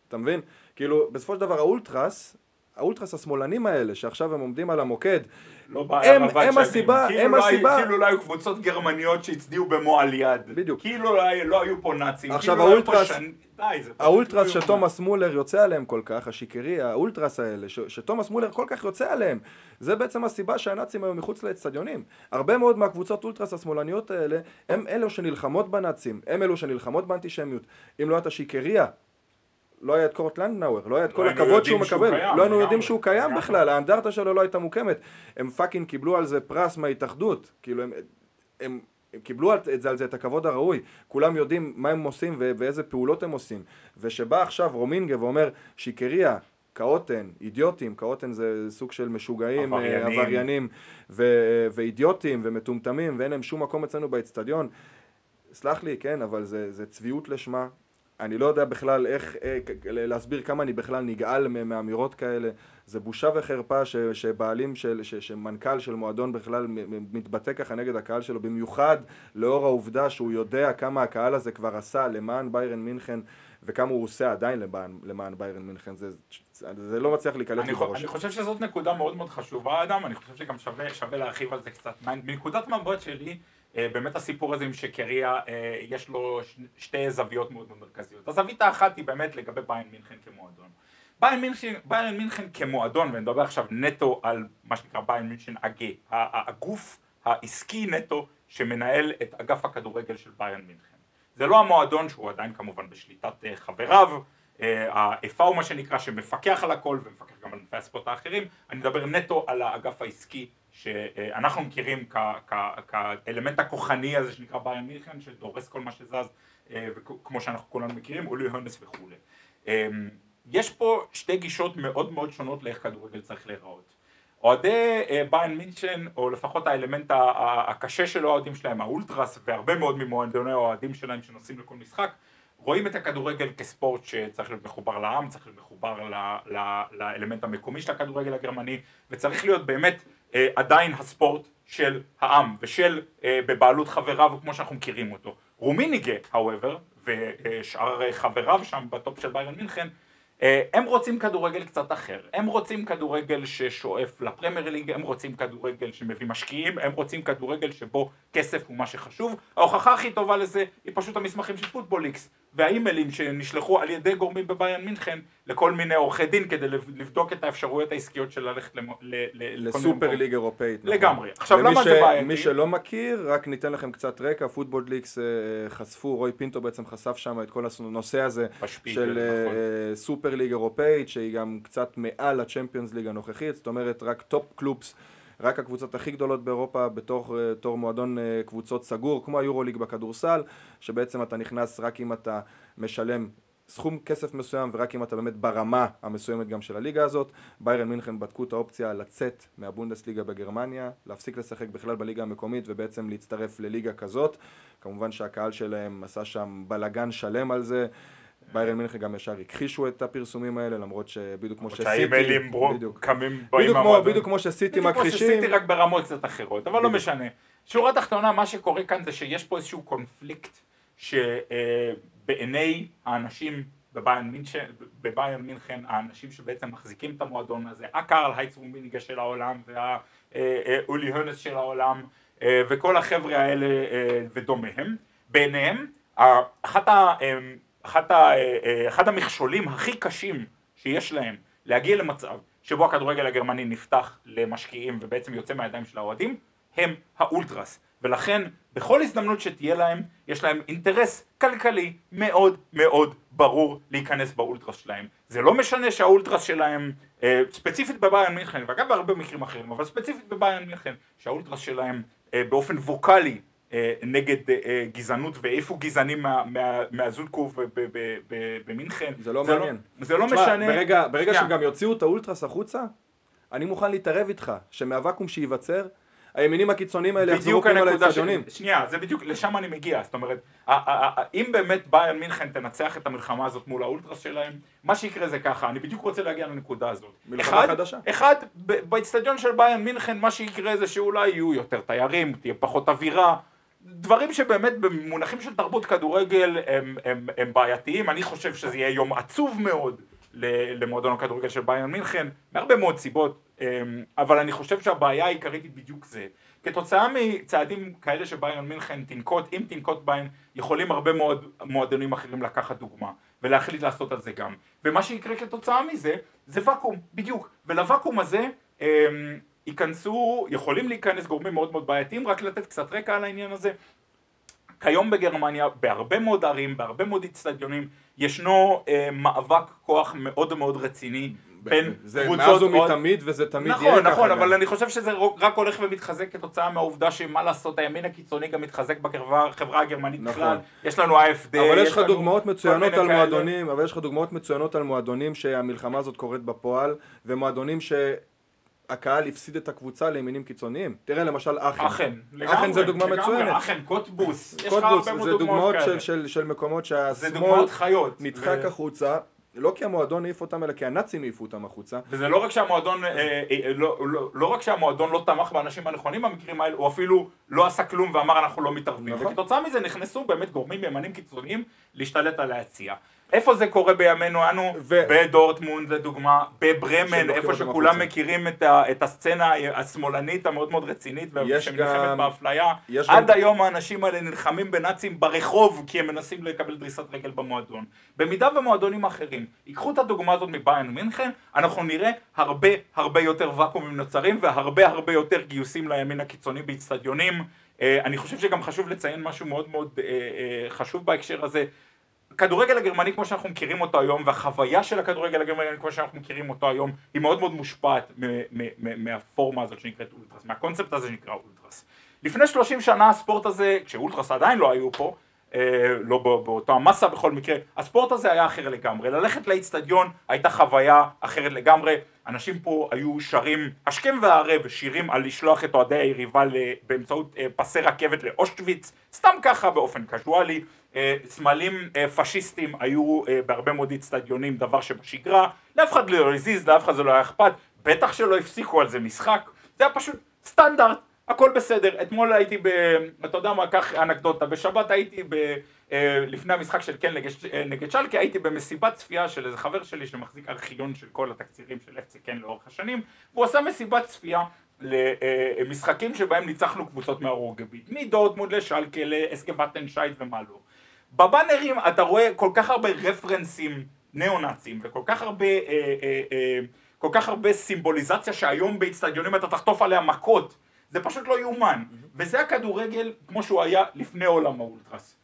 אתה מבין? כאילו, בסופו של דבר האולטרס האולטרס השמאלנים האלה, שעכשיו הם עומדים על המוקד,
לא
הם- הם
שנים.
הסיבה-
כאילו
הם
לא היו-
הסיבה-
כאילו לא היו קבוצות גרמניות שהצדיעו במועל יד.
בדיוק.
כאילו לא היו- לא היו פה נאצים.
עכשיו,
כאילו לא
האולטרס-
שנ- זה פשוט
האולטרס
לא.
שתומאס מולר יוצא עליהם כל כך, השיקרי, האולטרס האלה, ש- שתומאס מולר כל כך יוצא עליהם, זה בעצם הסיבה שהנאצים היו מחוץ לאצטדיונים. הרבה מאוד מהקבוצות אולטרס השמאלניות האלה, הם אלו שנלחמות בנאצים, הם אלו שנלחמות באנטישמיות. אם לא הייתה שיקריה, לא היה את קורט לנדאואר, לא היה את
לא
כל
היינו
הכבוד שהוא מקבל, לא היינו יודעים. שהוא קיים. בכלל, האנדרטה שלו לא הייתה מוקמת. הם fucking קיבלו על זה פרס מההתאחדות, כאילו הם... הם הם קיבלו על- את זה, על זה את הכבוד הראוי, כולם יודעים מה הם עושים ואיזה פעולות הם עושים. ושבא עכשיו רומיניגה ואומר שיקריה, קאוטן, אידיוטים, קאוטן זה סוג של משוגעים, אה,
עבריינים.
עבריינים ו- ואידיוטים ומטומטמים ואין להם שום מקום אצלנו באצטדיון. סלח לי, כן, אבל זה, זה צביעות לשמה. אני לא יודע בכלל איך, אה, להסביר כמה אני בכלל נגעל מאמירות כאלה. זה בושה וחרפה ש, שבעלים של, ש, שמנכ"ל של מועדון בכלל מתבטא ככה נגד הקהל שלו, במיוחד לאור העובדה שהוא יודע כמה הקהל הזה כבר עשה למען ביירן מינכן וכמה הוא עושה עדיין למען, למען ביירן מינכן. זה, זה לא מצליח להיקלט לי בראש.
אני חושב שזאת נקודה מאוד מאוד חשובה אדם, אני חושב שגם שווה, שווה להרחיב על זה קצת. מנקודת מבט שלי, באמת הסיפור הזה עם שקריה, אה, יש לו שתי זוויות מאוד מאוד מרכזיות. הזווית האחת היא באמת לגבי ביין מינכן כמועדון. ביין מינכן, ביין מינכן כמועדון, ואני מדבר עכשיו נטו על מה שנקרא ביין מינכן אגה, הגוף העסקי נטו שמנהל את אגף הכדורגל של ביין מינכן. זה לא המועדון שהוא עדיין כמובן בשליטת אה, חבריו, אה, האיפה הוא מה שנקרא שמפקח על הכל ומפקח גם על ענפי הספורט האחרים, אני מדבר נטו על האגף העסקי שאנחנו מכירים כאלמנט הכוחני הזה שנקרא ביין מינכן שדורס כל מה שזז אה, וכמו שאנחנו כולנו מכירים, אולי הונס וכולי. אה, יש פה שתי גישות מאוד מאוד שונות לאיך כדורגל צריך להיראות. אוהדי אה, ביין מינכן, או לפחות האלמנט הקשה של האוהדים שלהם, האולטרס, והרבה מאוד ממועדוני האוהדים שלהם שנוסעים לכל משחק, רואים את הכדורגל כספורט שצריך להיות מחובר לעם, צריך להיות מחובר לאלמנט המקומי של הכדורגל הגרמני, וצריך להיות באמת עדיין הספורט של העם, ושל אה, בבעלות חבריו, כמו שאנחנו מכירים אותו. רומיניגה, however, ושאר חבריו שם ב top של ביירן מינכן, אה, הם רוצים כדורגל קצת אחר, הם רוצים כדורגל ששואף לפרמייר ליג, הם רוצים כדורגל שמביא משקיעים, הם רוצים כדורגל שבו כסף הוא מה שחשוב. ההוכחה הכי טובה לזה היא פשוט המסמכים של פוטבול ליקס והאימיילים שנשלחו על ידי גורמים בביירן מינכן לכל מיני עורכי דין כדי לב- לבדוק את האפשרויות העסקיות של ללכת למו- ל- ל-
ל
super.
league אירופאית. נכון.
לגמרי. עכשיו, למה
ש-
זה בעייתי?
מי שלא מכיר, רק ניתן לכם קצת רקע, פוטבול ליקס אה, חשפו, רוי פינטו בעצם חשף שם את כל הנושא הזה
בשפיגל,
של
נכון.
אה, super league אירופאית, שהיא גם קצת מעל הצ'מפיונס ליג הנוכחית, זאת אומרת רק top clubs. רק הקבוצות הכי גדולות באירופה בתור, אה, בתור מועדון אה, קבוצות סגור, כמו היורוליג בכדורסל, שבעצם אתה נכנס רק אם אתה משלם סכום כסף מסוים ורק אם אתה באמת ברמה המסוימת גם של הליגה הזאת. ביירן מינכן בדקו את האופציה לצאת מהבונדסליגה בגרמניה, להפסיק לשחק בכלל בליגה המקומית ובעצם להצטרף לליגה כזאת. כמובן שהקהל שלהם עשה שם בלגן שלם על זה. ביירן מינכן גם ישר הכחישו את הפרסומים האלה למרות שבדיוק כמו שסיטי,
שהאימיילים קמים באים מהמועדון.
בדיוק כמו שסיטי
בדיוק כמו
מכחישים,
שסיטי רק ברמות קצת אחרות, אבל לא. משנה. שורה תחתונה, מה שקורה כאן זה שיש פה איזשהו קונפליקט שבעיני האנשים בביין מינכן, האנשים שבעצם מחזיקים את המועדון הזה, הקרל הייץ רומיניגה של העולם והאולי הונס של העולם אה, וכל החבר'ה האלה אה, ודומיהם, בעיניהם, ה- אחת ה... אחת ה- אה, אה, אחד המכשולים הכי קשים שיש להם להגיע למצב שבו הכדורגל הגרמני נפתח למשקיעים ובעצם יוצא מהידיים של האוהדים, הם האולטרס. ולכן בכל הזדמנות שתהיה להם, יש להם אינטרס כלכלי מאוד מאוד ברור להיכנס באולטרס שלהם. זה לא משנה שהאולטרס שלהם, אה, ספציפית בביירן מינכן, ואגב בהרבה מקרים אחרים, אבל ספציפית בביירן מינכן, שהאולטרס שלהם באופן ווקאלי נגד אה, אה, גזענות והעיפו גזענים מה- מה- מהזולקוב ב- ב- ב- ב- במינכן.
זה לא מעניין.
זה לא משנה.
ברגע, ברגע
שנייה.
שהם גם יוציאו את האולטרס החוצה, אני מוכן להתערב איתך שמהוואקום שייווצר, הימינים הקיצוניים האלה יחזרו פנימה לאצטדיונים.
שלי, שנייה, זה בדיוק, לשם אני מגיע, זאת אומרת, אם באמת ביירן מינכן תנצח את המלחמה הזאת מול האולטרס שלהם, מה שיקרה זה ככה, אני בדיוק רוצה להגיע לנקודה הזאת.
מלחמה
אחד-
חדשה.
אחד, באצטדיון של ביירן מינכן, מה שיקרה זה שאולי יהיו יותר תיירים, תהיה פחות אווירה. דברים שבאמת במונחים של תרבות כדורגל הם, הם, הם בעייתיים, אני חושב שזה יהיה יום עצוב מאוד למועדון הכדורגל של ביון מינכן, מהרבה מאוד סיבות, אמ, אבל אני חושב שהבעיה העיקרית היא בדיוק זה. כתוצאה מצעדים כאלה שביון מינכן תנקוט, אם תנקוט בהם, יכולים הרבה מאוד מועדונים אחרים לקחת דוגמה, ולהחליט לעשות על זה גם. ומה שיקרה כתוצאה מזה, זה ואקום, בדיוק. ולוואקום הזה, אמ, ייכנסו, יכולים להיכנס גורמים מאוד מאוד בעייתיים, רק לתת קצת רקע על העניין הזה. כיום בגרמניה, בהרבה מאוד ערים, בהרבה מאוד אצטדיונים, ישנו אה, מאבק כוח מאוד מאוד רציני בין
זה
קבוצות...
מאז
עוד-
ומתמיד וזה תמיד
נכון,
יהיה ככה.
נכון,
גם.
אבל אני חושב שזה רק הולך ומתחזק כתוצאה מהעובדה שמה לעשות, הימין הקיצוני גם מתחזק בחברה הגרמנית
נכון.
בכלל, יש לנו AFD,
אבל יש לך דוגמאות מצוינות על. מועדונים, אבל יש לך דוגמאות מצוינות על מועדונים שהמלחמה הזאת קורית בפועל, ומועדונים שהקהל הפסיד את הקבוצה לימינים קיצוניים. תראה למשל אכן.
אכן,
אכן זה דוגמה
לגמרי,
מצוינת.
אכן, קוטבוס,
קוטבוס, זה דוגמאות. של, של, של מקומות שהשמאל. נדחק
ו-
החוצה, לא כי המועדון העיף אותם, אלא כי הנאצים העיפו אותם החוצה.
וזה לא רק שהמועדון, אה, אה, לא, לא, לא רק שהמועדון לא תמך באנשים הנכונים במקרים האלה, הוא אפילו לא עשה כלום ואמר אנחנו לא מתערבים.
נכון.
וכתוצאה מזה נכנסו באמת גורמים ימנים קיצוניים להשתלט על היציאה. איפה זה קורה בימינו אנו?
ו-
בדורטמונד לדוגמה, בברמן, איפה שכולם. מכירים את, ה, את הסצנה השמאלנית המאוד מאוד רצינית, שנלחמת
גם-
באפליה. עד
גם-
היום האנשים האלה נלחמים בנאצים ברחוב כי הם מנסים לקבל דריסת רגל במועדון. במידה ומועדונים אחרים ייקחו את הדוגמה הזאת מביין מינכן, אנחנו נראה הרבה הרבה יותר ואקומים נוצרים והרבה הרבה יותר גיוסים לימין הקיצוני באיצטדיונים. אה, אני חושב שגם חשוב לציין משהו מאוד מאוד אה, אה, חשוב בהקשר הזה. הכדורגל הגרמני כמו שאנחנו מכירים אותו היום והחוויה של הכדורגל הגרמני כמו שאנחנו מכירים אותו היום היא מאוד מאוד מושפעת מהפורמה הזאת שנקראת אולטרס, מהקונספט הזה שנקרא אולטרס. לפני 30 שנה הספורט הזה, כשאולטרס עדיין לא היו פה, אה, לא בא- באותה המסה בכל מקרה, הספורט הזה היה אחר לגמרי. ללכת לאיצטדיון הייתה חוויה אחרת לגמרי. אנשים פה היו שרים השכם והערב שירים על לשלוח את אוהדי היריבה באמצעות אה, פסי רכבת לאושטוויץ, סתם ככה באופן קזואלי. אה, סמלים אה, פשיסטים היו אה, בהרבה מאוד איצטדיונים דבר שבשגרה, לאף אחד לא הזיז, לאף אחד זה לא היה אכפת, בטח שלא הפסיקו על זה משחק, זה היה פשוט סטנדרט, הכל בסדר. אתמול הייתי ב... אתה יודע מה, קח אנקדוטה, בשבת הייתי ב... לפני המשחק של כן נגד, שלקה, הייתי במסיבת צפייה של איזה חבר שלי שמחזיק ארכיון של כל התקצירים של אפצי כן לאורך השנים, והוא עשה מסיבת צפייה למשחקים שבהם ניצחנו קבוצות מהרוגבית, מדורטמונד לשלקה, לאסקבטנשייט ומה לא. בבאנרים אתה רואה כל כך הרבה רפרנסים ניאו-נאצים וכל כך הרבה, אה, אה, אה, כל כך הרבה סימבוליזציה שהיום באיצטדיונים אתה תחטוף עליה מכות, זה פשוט לא יאומן. וזה הכדורגל כמו שהוא היה לפני עולם האולטרס.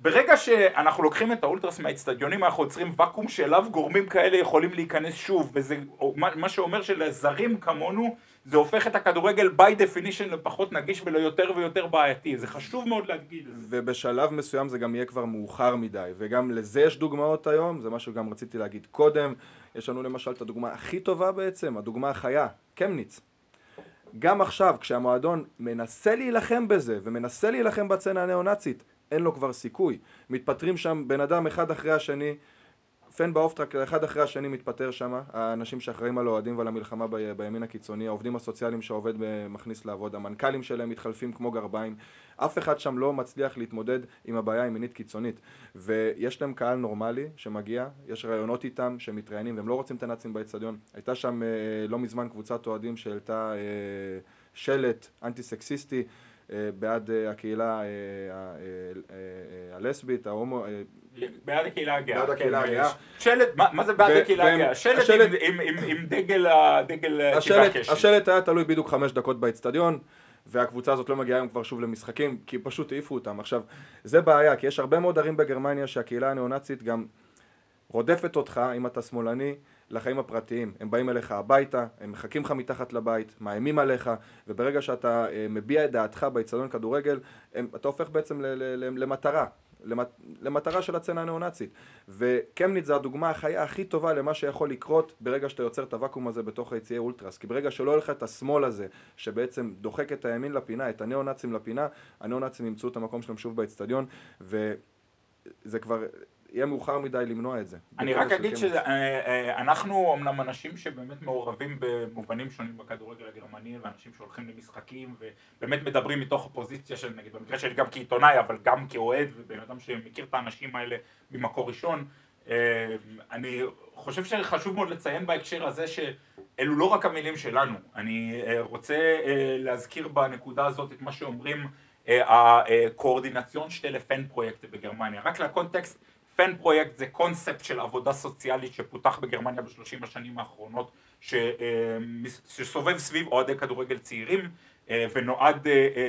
ברגע שאנחנו לוקחים את האולטרס מהאיצטדיונים אנחנו יוצרים ואקום שאליו גורמים כאלה יכולים להיכנס שוב וזה מה שאומר שלזרים כמונו זה הופך את הכדורגל by definition לפחות נגיש וליותר ויותר בעייתי זה חשוב מאוד להדגיש.
ובשלב מסוים זה גם יהיה כבר מאוחר מדי, וגם לזה יש דוגמאות היום, זה משהו שגם רציתי להגיד קודם, יש לנו למשל את הדוגמה הכי טובה בעצם, הדוגמה החיה, קמניץ. גם עכשיו, כשהמועדון מנסה להילחם בזה, ומנסה להילחם בצנה הניאו-נאצית, אין לו כבר סיכוי. מתפטרים שם בן אדם אחד אחרי השני, פן באופטרק אחד אחרי השני מתפטר שם, האנשים שאחראים על האוהדים ועל המלחמה ב- בימין הקיצוני, העובדים הסוציאליים שהעובד ב- מכניס לעבוד, המנכ"לים שלהם מתחלפים כמו גרביים, אף אחד שם לא מצליח להתמודד עם הבעיה הימינית קיצונית, ויש להם קהל נורמלי שמגיע, יש ראיונות איתם שמתראיינים והם לא רוצים את הנאצים באצטדיון, הייתה שם אה, לא מזמן קבוצת אוהדים שהעלתה אה, שלט אנטי סקסיסטי אה, בעד אה, הקהילה אה, אה, אה, הלסבית, ההומו, אה,
בעד הקהילה הגאה.
בעד הקהילה
כן,
הגאה.
שלט, מה זה בעד הקהילה הגאה? שלט עם- דגל ה- דגל אה, צבעי
השלט, היה תלוי בדיוק חמש דקות באצטדיון והקבוצה הזאת לא מגיעה היום כבר שוב למשחקים כי פשוט העיפו אותם. עכשיו, זה בעיה כי יש הרבה מאוד ערים בגרמניה שהקהילה הניאו-נאצית גם רודפת אותך אם אתה שמאלני לחיים הפרטיים. הם באים אליך הביתה, הם מחכים לך מתחת לבית, מאיימים עליך וברגע שאתה אה, מביע את דעתך באצטדיון כדורגל הם, אתה הופך בעצם ל- ל- ל- למטרה. למט, למטרה של הצצנה הניאו-נאצית. וקמניץ זה הדוגמה החיה הכי טובה למה שיכול לקרות ברגע שאתה יוצר את הוואקום הזה בתוך היציעי אולטרס. כי ברגע שלא יהיה את השמאל הזה, שבעצם דוחק את הימין לפינה, את הניאו-נאצים לפינה, הניאו-נאצים ימצאו את המקום שלהם שוב באצטדיון, וזה כבר יהיה מאוחר מדי למנוע את זה.
אני רק אגיד. שאנחנו אמנם אנשים שבאמת מעורבים במובנים שונים בכדורגל הגרמני ואנשים שהולכים למשחקים ובאמת מדברים מתוך הפוזיציה של נגיד במקרה שלי גם כעיתונאי אבל גם כאוהד ובן אדם שמכיר את האנשים האלה ממקור ראשון אני חושב שחשוב מאוד לציין בהקשר הזה שאלו לא רק המילים שלנו, אני רוצה להזכיר בנקודה הזאת את מה שאומרים הקואורדינציון שטלה פן פרויקט בגרמניה, רק לקונטקסט פן פרויקט זה קונספט של עבודה סוציאלית שפותח בגרמניה בשלושים השנים האחרונות שסובב סביב אוהדי כדורגל צעירים ונועד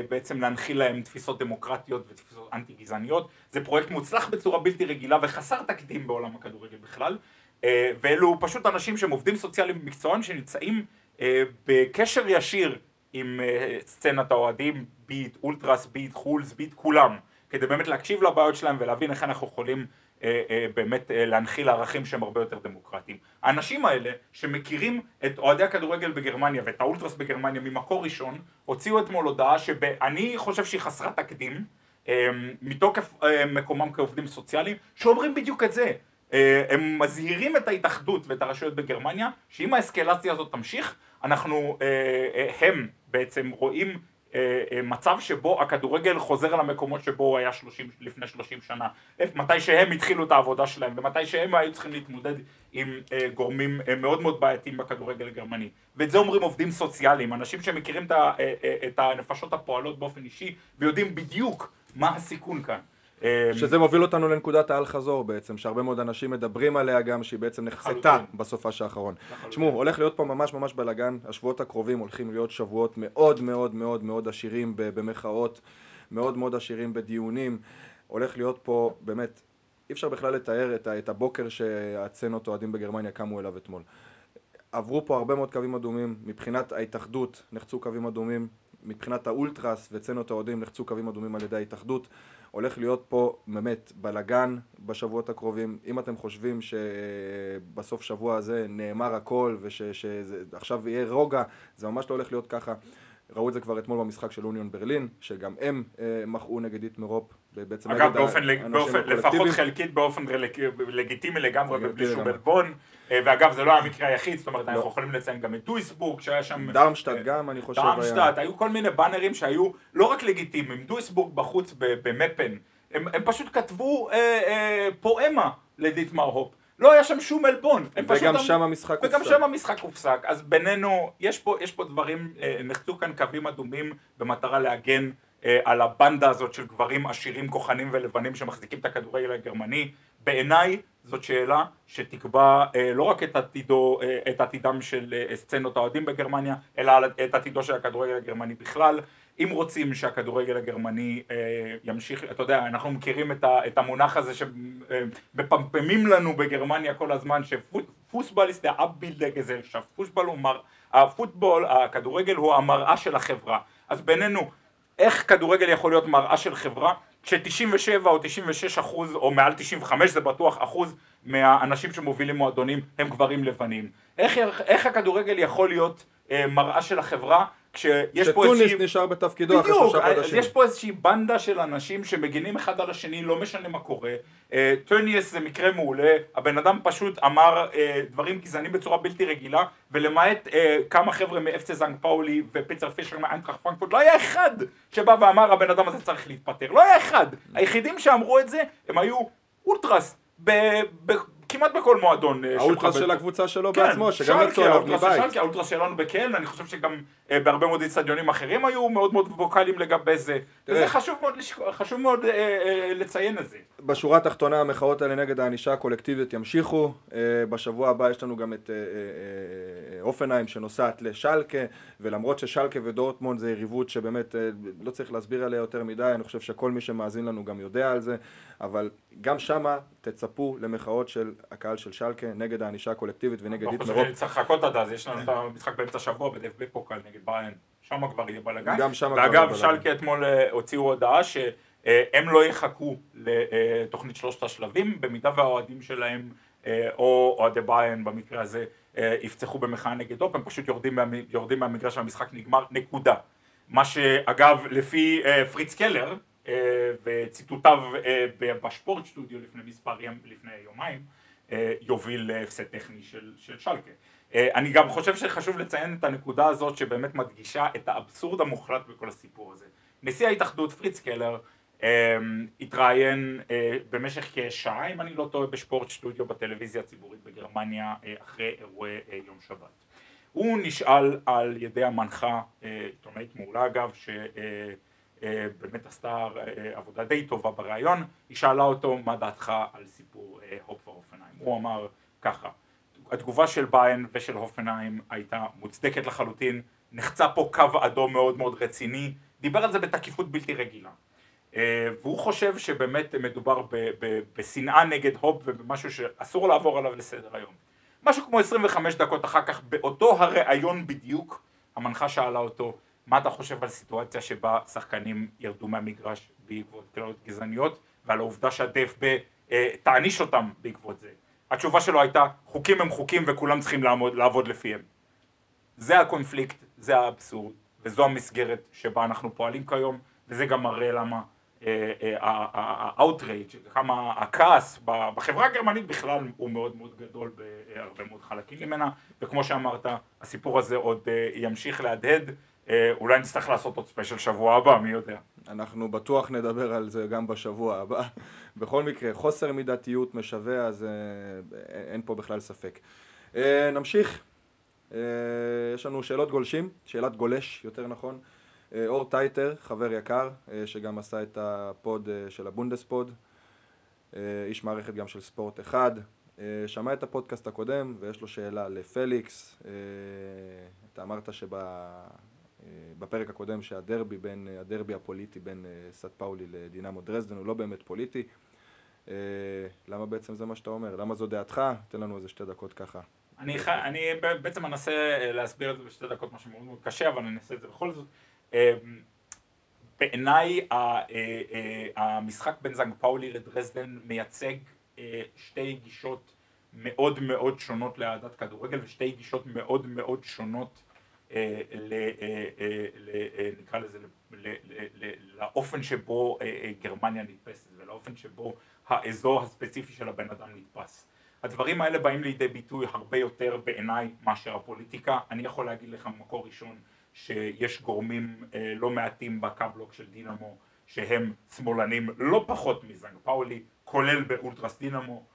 בעצם להנחיל להם תפיסות דמוקרטיות ותפיסות אנטי גזעניות זה פרויקט מוצלח בצורה בלתי רגילה וחסר תקדים בעולם הכדורגל בכלל ואלו פשוט אנשים שהם עובדים סוציאליים במקצועם שנמצאים בקשר ישיר עם סצנת האוהדים, ביט, אולטרס, ביט, חולס, ביט, כולם כדי באמת להקשיב לבעיות שלהם ולהבין איך אנחנו יכולים באמת להנחיל ערכים שהם הרבה יותר דמוקרטיים. האנשים האלה שמכירים את אוהדי הכדורגל בגרמניה ואת האולטרס בגרמניה ממקור ראשון הוציאו אתמול הודעה שאני חושב שהיא חסרת תקדים מתוקף מקומם כעובדים סוציאליים שאומרים בדיוק את זה הם מזהירים את ההתאחדות ואת הרשויות בגרמניה שאם האסקלציה הזאת תמשיך אנחנו הם בעצם רואים מצב שבו הכדורגל חוזר למקומות שבו הוא היה לפני שלושים שנה. מתי שהם התחילו את העבודה שלהם ומתי שהם היו צריכים להתמודד עם גורמים מאוד מאוד בעייתיים בכדורגל הגרמני. ואת זה אומרים עובדים סוציאליים אנשים שמכירים את הנפשות הפועלות באופן אישי ויודעים בדיוק מה הסיכון כאן
שזה מוביל אותנו לנקודת האל חזור בעצם, שהרבה מאוד אנשים מדברים עליה גם, שהיא בעצם נחצתה בסופש האחרון. תשמעו, הולך להיות פה ממש ממש בלאגן, השבועות הקרובים הולכים להיות שבועות מאוד מאוד מאוד מאוד עשירים במחאות, מאוד מאוד עשירים בדיונים, הולך להיות פה באמת, אי אפשר בכלל לתאר את הבוקר שהצנות אוהדים בגרמניה קמו אליו אתמול. עברו פה הרבה מאוד קווים אדומים, מבחינת ההתאחדות נחצו קווים אדומים, מבחינת האולטרס וצנות האוהדים נחצו קווים אדומים על ידי ההתאחדות הולך להיות פה באמת בלאגן בשבועות הקרובים. אם אתם חושבים שבסוף שבוע הזה נאמר הכל ושעכשיו יהיה רוגע זה ממש לא הולך להיות ככה. ראו את זה כבר אתמול במשחק של אוניון ברלין שגם הם מחאו נגד איטמרופ
אגב באופן, באופן לפחות חלקית באופן לגיטימי לגמרי ובלי שום עלבון ואגב זה לא היה המקרה היחיד זאת אומרת אנחנו יכולים לציין גם את דויסבורג שהיה שם
דרמשטט גם אני חושב
דרמשטט היו כל מיני באנרים שהיו לא רק לגיטימיים דויסבורג בחוץ במפן. הם פשוט כתבו פואמה לדיטמר הופ. לא היה שם שום עלבון
וגם שם המשחק
הופסק. וגם שם המשחק הופסק. אז בינינו יש פה, יש פה דברים נחצו כאן קווים אדומים במטרה להגן על הבנדה הזאת של גברים עשירים כוחנים ולבנים שמחזיקים את הכדורגל הגרמני. בעיניי זאת שאלה שתקבע לא רק את, עתידו, את עתידם של סצנות האוהדים בגרמניה אלא את עתידו של הכדורגל הגרמני בכלל. אם רוצים שהכדורגל הגרמני ימשיך, אתה יודע אנחנו מכירים את המונח הזה שמפמפמים לנו בגרמניה כל הזמן שפוסבול ist der Abbild der Gesellschaft, הפוטבול, הכדורגל הוא המראה של החברה. אז בינינו איך כדורגל יכול להיות מראה של חברה כש-97 או 96 אחוז או מעל 95 זה בטוח אחוז מהאנשים שמובילים מועדונים הם גברים לבנים. איך, איך הכדורגל יכול להיות אה, מראה של החברה כשיש פה
איזושהי... שטוניס נשאר בתפקידו אחרי שלושה חודשים.
יש פה איזושהי בנדה של אנשים שמגינים אחד על השני, לא משנה מה קורה. טוניס זה מקרה מעולה, הבן אדם פשוט אמר דברים גזענים בצורה בלתי רגילה, ולמעט כמה חבר'ה מאפצה זנג פאולי ופיצר פישר מאיינטראכט פרנקפורט, לא היה אחד שבא ואמר הבן אדם הזה צריך להתפטר, לא היה אחד. היחידים שאמרו את זה הם היו אולטרס. כמעט בכל מועדון
האולטרס של הקבוצה שלו בעצמו, שגם יצאו עליו מבית.
האולטרס שלנו בקהל, אני חושב שגם בהרבה מאוד אצטדיונים אחרים היו מאוד מאוד ווקאליים לגבי זה, וזה חשוב מאוד לציין את זה.
בשורה התחתונה המחאות האלה נגד הענישה הקולקטיבית ימשיכו, בשבוע הבא יש לנו גם את אופנהיים שנוסעת לשלקה, ולמרות ששלקה ודורטמונד זה יריבות שבאמת לא צריך להסביר עליה יותר מדי, אני חושב שכל מי שמאזין לנו גם יודע על זה, אבל גם שמה תצפו למחאות של הקהל של שלקה נגד הענישה הקולקטיבית ונגד
איתמר רופ. צריך לחכות עד אז, יש לנו את המשחק באמצע השבוע בדף בפוקל נגד ביין, שם כבר יהיה בלאגן.
גם שם
ואגב, שלקה אתמול הוציאו הודעה שהם לא יחכו לתוכנית שלושת השלבים, במידה והאוהדים שלהם, או אוהדי ביין במקרה הזה, יפצחו במחאה נגד אופ, הם פשוט יורדים, יורדים מהמגרש והמשחק נגמר, נקודה. מה שאגב, לפי פריץ קלר, וציטוטיו בשפורט סטודיו לפני מספר ימים, לפני יומיים, יוביל להפסד טכני של, של שלקה. אני גם חושב שחשוב לציין את הנקודה הזאת שבאמת מדגישה את האבסורד המוחלט בכל הסיפור הזה. נשיא ההתאחדות פריץ קלר התראיין במשך כשעה אם אני לא טועה בשפורט סטודיו בטלוויזיה הציבורית בגרמניה אחרי אירועי יום שבת. הוא נשאל על ידי המנחה, עיתונאית מעולה אגב, שבאמת עשתה עבודה די טובה בריאיון, היא שאלה אותו מה דעתך על סיפור הופ ואופנהיים, הוא אמר ככה התגובה של ביין ושל הופנהיים הייתה מוצדקת לחלוטין, נחצה פה קו אדום מאוד מאוד רציני, דיבר על זה בתקיפות בלתי רגילה. והוא חושב שבאמת מדובר בשנאה נגד הופ ובמשהו שאסור לעבור עליו לסדר היום. משהו כמו 25 דקות אחר כך באותו הראיון בדיוק המנחה שאלה אותו מה אתה חושב על סיטואציה שבה שחקנים ירדו מהמגרש בעקבות קללות גזעניות ועל העובדה שהדפב תעניש אותם בעקבות זה התשובה שלו הייתה חוקים הם חוקים וכולם צריכים לעמוד, לעבוד לפיהם. זה הקונפליקט, זה האבסורד, וזו המסגרת שבה אנחנו פועלים כיום, וזה גם מראה למה ה-outrage, כמה הכעס בחברה הגרמנית בכלל הוא מאוד מאוד גדול בהרבה מאוד חלקים ממנה, וכמו שאמרת, הסיפור הזה עוד ימשיך להדהד, אולי נצטרך לעשות עוד special שבוע הבא, מי יודע.
אנחנו בטוח נדבר על זה גם בשבוע הבא. בכל מקרה, חוסר מידתיות משווע, אז אין פה בכלל ספק. נמשיך. יש לנו שאלות גולשים, שאלת גולש יותר נכון. אור טייטר, חבר יקר, שגם עשה את ה pod של הבונדספוד, איש מערכת גם של ספורט אחד, שמע את הפודקאסט הקודם ויש לו שאלה לפליקס, אתה אמרת שבפרק הקודם שהדרבי בין, הדרבי הפוליטי בין סט פאולי לדינמו דרזדן הוא לא באמת פוליטי, למה בעצם זה מה שאתה אומר? למה זו דעתך? תן לנו איזה שתי דקות ככה.
אני, אני בעצם אנסה להסביר את זה בשתי דקות, משהו מאוד מאוד קשה, אבל אני אנסה את זה בכל זאת. בעיניי המשחק בין זנג פאולי לדרזדן מייצג שתי גישות מאוד מאוד שונות לאהדת כדורגל ושתי גישות מאוד מאוד שונות נקרא לזה לאופן שבו גרמניה נתפסת ולאופן שבו האזור הספציפי של הבן אדם נתפס. הדברים האלה באים לידי ביטוי הרבה יותר בעיניי מאשר הפוליטיקה, אני יכול להגיד לך ממקור ראשון שיש גורמים לא מעטים בקאבלוק של דינמו שהם שמאלנים לא פחות מזנג פאולי, כולל באולטרס דינמו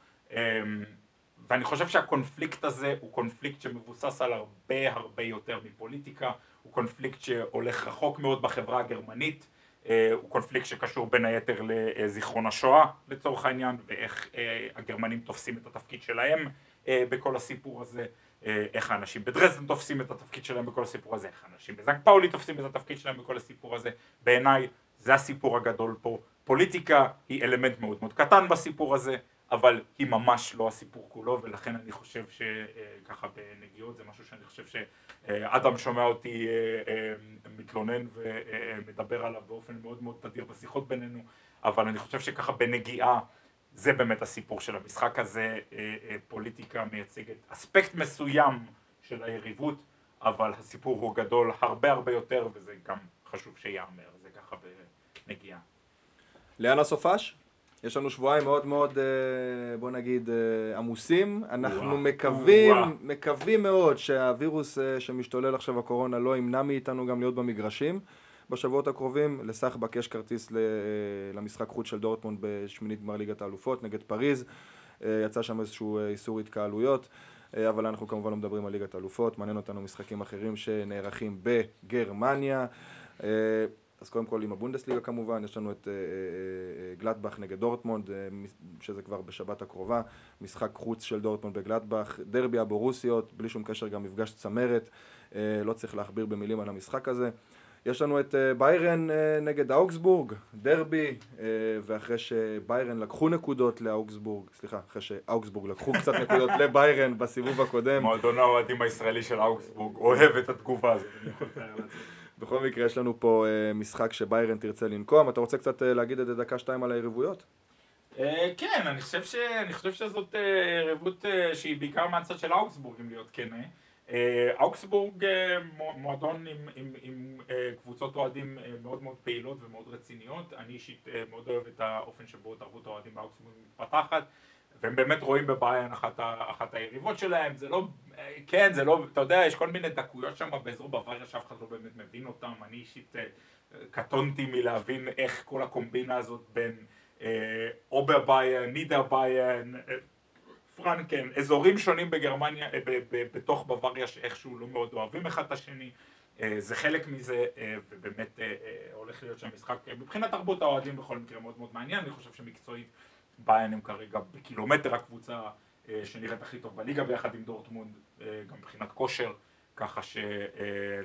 ואני חושב שהקונפליקט הזה הוא קונפליקט שמבוסס על הרבה הרבה יותר מפוליטיקה, הוא קונפליקט שהולך רחוק מאוד בחברה הגרמנית, הוא קונפליקט שקשור בין היתר לזיכרון השואה לצורך העניין ואיך הגרמנים תופסים את התפקיד שלהם בכל הסיפור הזה. איך האנשים בדרזדן תופסים את התפקיד שלהם בכל הסיפור הזה, איך האנשים בזנק פאולי תופסים את התפקיד שלהם בכל הסיפור הזה, בעיניי זה הסיפור הגדול פה, פוליטיקה היא אלמנט מאוד מאוד קטן בסיפור הזה, אבל היא ממש לא הסיפור כולו ולכן אני חושב שככה בנגיעות זה משהו שאני חושב שאדם שומע אותי מתלונן ומדבר עליו באופן מאוד מאוד תדיר בשיחות בינינו, אבל אני חושב שככה בנגיעה זה באמת הסיפור של המשחק הזה, פוליטיקה מייצגת אספקט מסוים של היריבות, אבל הסיפור הוא גדול הרבה הרבה יותר וזה גם חשוב שייאמר, זה ככה בנגיעה.
לאן הסופש? יש לנו שבועיים מאוד מאוד, בוא נגיד, עמוסים. אנחנו ווא, מקווים, ווא. מקווים מאוד שהווירוס שמשתולל עכשיו הקורונה לא ימנע מאיתנו גם להיות במגרשים. בשבועות הקרובים, לסחבק יש כרטיס למשחק חוץ של דורטמונד בשמינית גמר ליגת האלופות נגד פריז, יצא שם איזשהו איסור התקהלויות, אבל אנחנו כמובן לא מדברים על ליגת האלופות, מעניין אותנו משחקים אחרים שנערכים בגרמניה. אז קודם כל עם הבונדסליגה כמובן, יש לנו את גלטבך נגד דורטמונד, שזה כבר בשבת הקרובה, משחק חוץ של דורטמונד בגלטבך, דרבי הבורוסיות, בלי שום קשר גם מפגש צמרת, לא צריך להכביר במילים על המשחק הזה. יש לנו את ביירן נגד האוגסבורג, דרבי, ואחרי שביירן לקחו נקודות לאוגסבורג, סליחה, אחרי שאוגסבורג לקחו קצת נקודות לביירן בסיבוב הקודם.
מועדון האוהדים הישראלי של האוגסבורג אוהב את התגובה הזאת.
בכל מקרה יש לנו פה משחק שביירן תרצה לנקום, אתה רוצה קצת להגיד את זה דקה שתיים על היריבויות?
כן, אני חושב שזאת יריבות שהיא בעיקר מהצד של האוגסבורג אם להיות כן. אוקסבורג מועדון עם, עם, עם קבוצות אוהדים מאוד מאוד פעילות ומאוד רציניות, אני אישית מאוד אוהב את האופן שבו תרבות האוהדים באוקסבורג מתפתחת והם באמת רואים בביין אחת, אחת היריבות שלהם, זה לא, כן, זה לא, אתה יודע, יש כל מיני דקויות שם באזור בוואריה שאף אחד לא באמת מבין אותם, אני אישית אה, קטונתי מלהבין איך כל הקומבינה הזאת בין אה, אוברבאיירן, נידרבאיירן, אה, פרנקן, אזורים שונים בגרמניה, בתוך בוואריה שאיכשהו לא מאוד אוהבים אחד את השני, זה חלק מזה, ובאמת הולך להיות שם משחק, מבחינת תרבות האוהדים בכל מקרה מאוד מאוד מעניין, אני חושב שמקצועית באיירן הם כרגע בקילומטר הקבוצה שנראית הכי טוב בליגה ביחד עם דורטמונד, גם מבחינת כושר. ככה שלא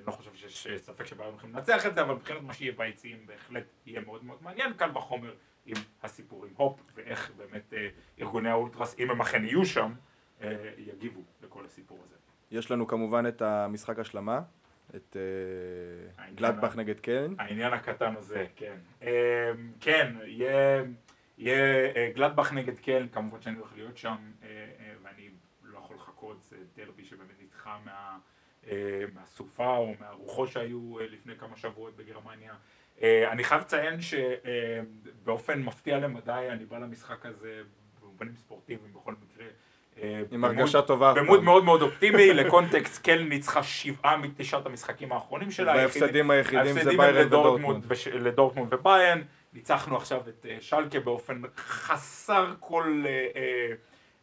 אה, חושב שיש ספק שבאיירן הולכים לנצח את זה, אבל מבחינת מה שיהיה ביציעים בהחלט יהיה מאוד מאוד מעניין, קל וחומר עם הסיפור עם הופ, ואיך באמת אה, ארגוני האולטרס, אם הם אכן יהיו שם, אה, יגיבו לכל הסיפור הזה.
יש לנו כמובן את המשחק השלמה, את גלדבך נגד קרן.
העניין הקטן הזה, כן. כן, יהיה... יהיה גלדבך נגד קלן, כמובן שאני הולך להיות שם, ואני לא יכול לחכות, זה דרבי שבאמת נדחה מה... אה, מהסופה או מהרוחות שהיו אה, לפני כמה שבועות בגרמניה. אה, אני חייב לציין שבאופן מפתיע למדי אני בא למשחק הזה במובנים ספורטיביים בכל מקרה.
עם הרגשה טובה.
במוד מאוד מאוד אופטימי, לקונטקסט קל ניצחה שבעה מתשעת המשחקים האחרונים שלה.
וההפסדים היחידים זה ביירן ודורטמונד.
לדורטמונד וביירן. ניצחנו עכשיו את שלקה באופן חסר כל...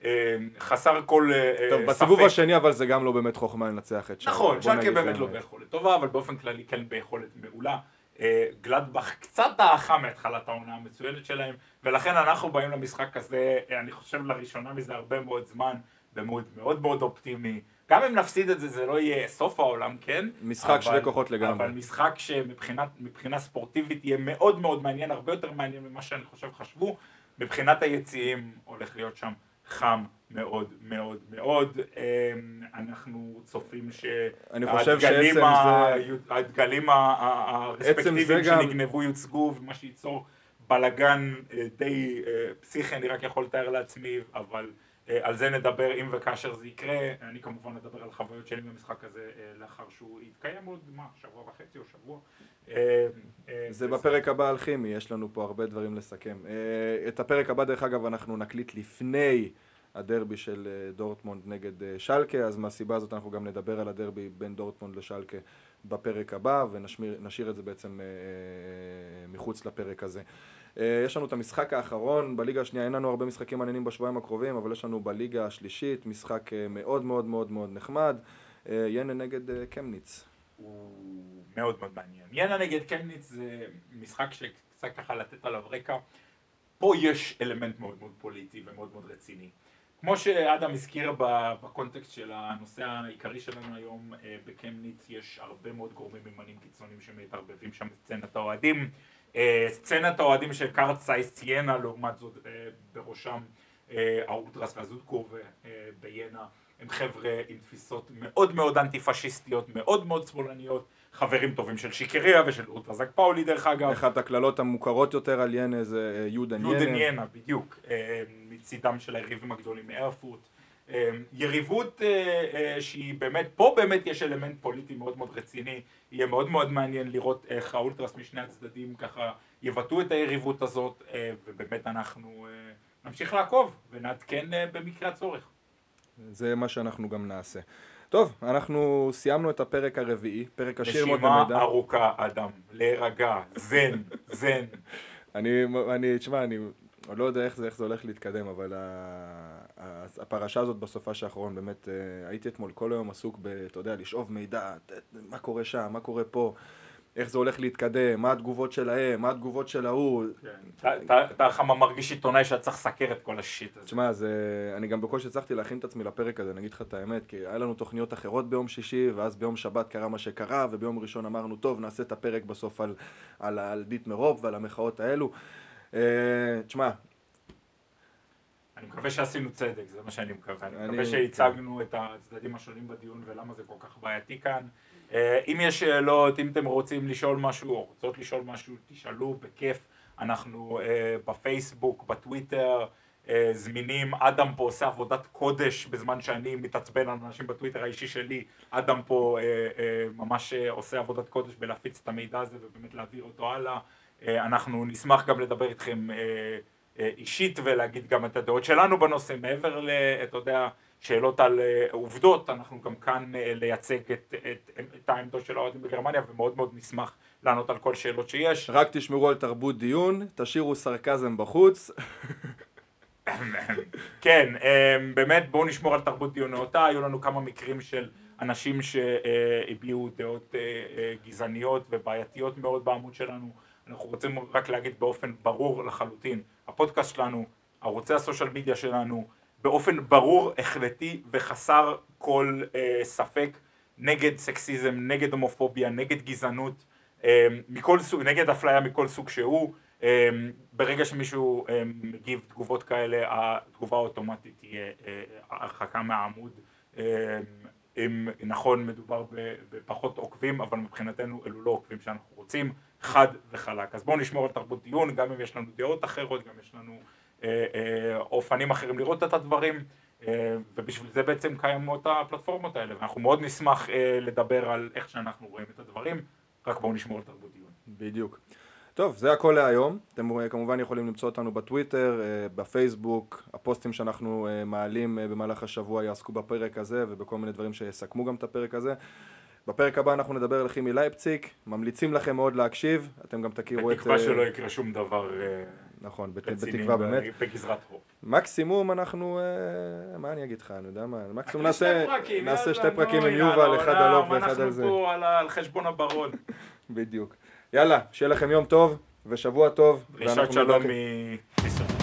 אה, חסר כל
אה, ספק. טוב, בסיבוב השני אבל זה גם לא באמת חוכמה לנצח את
שלקה. נכון, שלקה באמת לא ביכולת טובה, אבל באופן כללי כן ביכולת מעולה. אה, גלדבך קצת דעכה מהתחלת העונה המצוינת שלהם, ולכן אנחנו באים למשחק הזה, אני חושב לראשונה מזה הרבה מאוד זמן, במוד מאוד מאוד אופטימי. גם אם נפסיד את זה, זה לא יהיה סוף העולם, כן?
משחק שווה כוחות לגמרי.
אבל משחק שמבחינה ספורטיבית יהיה מאוד מאוד מעניין, הרבה יותר מעניין ממה שאני חושב חשבו. מבחינת היציעים הולך להיות שם חם מאוד מאוד מאוד. אמ, אנחנו צופים שהדגלים הרספקטיביים שנגנבו יוצגו ומה שייצור בלאגן אה, די אה, פסיכי, אני רק יכול לתאר לעצמי, אבל על זה נדבר אם וכאשר זה יקרה. אני כמובן אדבר על חוויות שלי במשחק הזה לאחר שהוא יתקיים עוד, מה, שבוע וחצי או שבוע.
זה בפרק הבא על כימי, יש לנו פה הרבה דברים לסכם. את הפרק הבא דרך אגב אנחנו נקליט לפני הדרבי של אה, דורטמונד נגד אה, שלקה, אז מהסיבה הזאת אנחנו גם נדבר על הדרבי בין דורטמונד לשלקה בפרק הבא, ונשאיר את זה בעצם אה, מחוץ לפרק הזה. יש לנו את המשחק האחרון, בליגה השנייה אין לנו הרבה משחקים מעניינים בשבועיים הקרובים, אבל יש לנו בליגה השלישית משחק מאוד מאוד מאוד מאוד נחמד, ינה נגד קמניץ.
הוא מאוד מאוד מעניין. ינה נגד קמניץ זה משחק שקצת ככה לתת עליו רקע. פה יש אלמנט מאוד מאוד פוליטי ומאוד מאוד רציני. כמו שאדם הזכיר בקונטקסט של הנושא העיקרי שלנו היום אה, בקמניץ, יש הרבה מאוד גורמים ימנים קיצוניים שמתערבבים שם בסצנת האוהדים. אה, סצנת האוהדים של קארט סייס ציינה, לעומת זאת אה, בראשם האולטרס והזודקו ביינה, הם חבר'ה עם תפיסות מאוד מאוד אנטי פשיסטיות, מאוד מאוד שמאלניות. חברים טובים של שיקריה ושל אולטרזק פאולי דרך אגב.
אחת הקללות המוכרות יותר על ינה זה יודן
ינה. יודן ינה, בדיוק. מצידם של היריבים הגדולים מארפורט. יריבות שהיא באמת, פה באמת יש אלמנט פוליטי מאוד מאוד רציני, יהיה מאוד מאוד מעניין לראות איך האולטרס משני הצדדים ככה יבטאו את היריבות הזאת ובאמת אנחנו נמשיך לעקוב ונעדכן במקרה הצורך.
זה מה שאנחנו גם נעשה. טוב, אנחנו סיימנו את הפרק הרביעי, פרק עשיר מאוד במידע.
נשימה ארוכה, אדם, להירגע, זן, זן.
אני, אני, תשמע, אני עוד לא יודע איך זה, איך זה הולך להתקדם, אבל הפרשה הזאת בסופה האחרון, באמת, אה, הייתי אתמול כל היום עסוק ב, אתה יודע, לשאוב מידע, מה קורה שם, מה קורה פה. איך זה הולך להתקדם, מה התגובות שלהם, מה התגובות של ההוא.
כן. אתה חמה מרגיש עיתונאי שאתה צריך לסקר את כל השיט הזה.
תשמע, אני גם בקושי הצלחתי להכין את עצמי לפרק הזה, אני אגיד לך את האמת, כי היה לנו תוכניות אחרות ביום שישי, ואז ביום שבת קרה מה שקרה, וביום ראשון אמרנו, טוב, נעשה את הפרק בסוף על, על, על דיטמר רוב ועל המחאות האלו. Uh, תשמע,
אני מקווה שעשינו צדק, זה מה שאני מקווה. אני מקווה שהצגנו את הצדדים השונים בדיון ולמה זה כל כך בעייתי כאן. אה, אם יש שאלות, אם אתם רוצים לשאול משהו או רוצות לשאול משהו, תשאלו בכיף. אנחנו אה, בפייסבוק, בטוויטר, אה, זמינים. אדם פה עושה עבודת קודש בזמן שאני מתעצבן על אנשים בטוויטר האישי שלי. אדם פה ממש עושה עבודת קודש בלהפיץ את המידע הזה ובאמת להעביר אותו הלאה. אנחנו נשמח גם לדבר איתכם אישית ולהגיד גם את הדעות שלנו בנושא, מעבר ל... אתה יודע, שאלות על עובדות, אנחנו גם כאן לייצג את, את, את העמדות של האוהדים בגרמניה ומאוד מאוד נשמח לענות על כל שאלות שיש.
רק תשמרו על תרבות דיון, תשאירו סרקזם בחוץ.
כן, אמ, באמת בואו נשמור על תרבות דיון נאותה, היו לנו כמה מקרים של אנשים שהביעו דעות אה, אה, גזעניות ובעייתיות מאוד בעמוד שלנו, אנחנו רוצים רק להגיד באופן ברור לחלוטין, הפודקאסט שלנו, ערוצי הסושיאל מדיה שלנו, באופן ברור, החלטי וחסר כל אה, ספק נגד סקסיזם, נגד הומופוביה, נגד גזענות, מכל סוג, נגד אפליה מכל סוג שהוא, אה, ברגע שמישהו אה, מגיב תגובות כאלה, התגובה האוטומטית תהיה אה, הרחקה מהעמוד. אם נכון מדובר בפחות עוקבים, אבל מבחינתנו אלו לא עוקבים שאנחנו רוצים, חד וחלק. אז בואו נשמור על תרבות דיון, גם אם יש לנו דעות אחרות, גם יש לנו אה, אה, אופנים אחרים לראות את הדברים, אה, ובשביל זה בעצם קיימות הפלטפורמות האלה, ואנחנו מאוד נשמח לדבר על איך שאנחנו רואים את הדברים, רק בואו נשמור על תרבות דיון.
בדיוק. טוב, זה הכל להיום. אתם כמובן יכולים למצוא אותנו בטוויטר, בפייסבוק, הפוסטים שאנחנו מעלים במהלך השבוע יעסקו בפרק הזה ובכל מיני דברים שיסכמו גם את הפרק הזה. בפרק הבא אנחנו נדבר על כימי לייפציק, ממליצים לכם מאוד להקשיב, אתם גם תכירו
את... בתקווה שלא יקרה שום דבר
נכון, בתקווה באמת.
בגזרת רוב.
מקסימום אנחנו, אה, מה אני אגיד לך, אני יודע מה, מקסימום נעשה, נעשה שתי פרקים עם יובל, אחד על אופ ואחד על זה.
אנחנו פה על חשבון הברון.
בדיוק. יאללה, שיהיה לכם יום טוב ושבוע טוב.
דרישת שלום מ...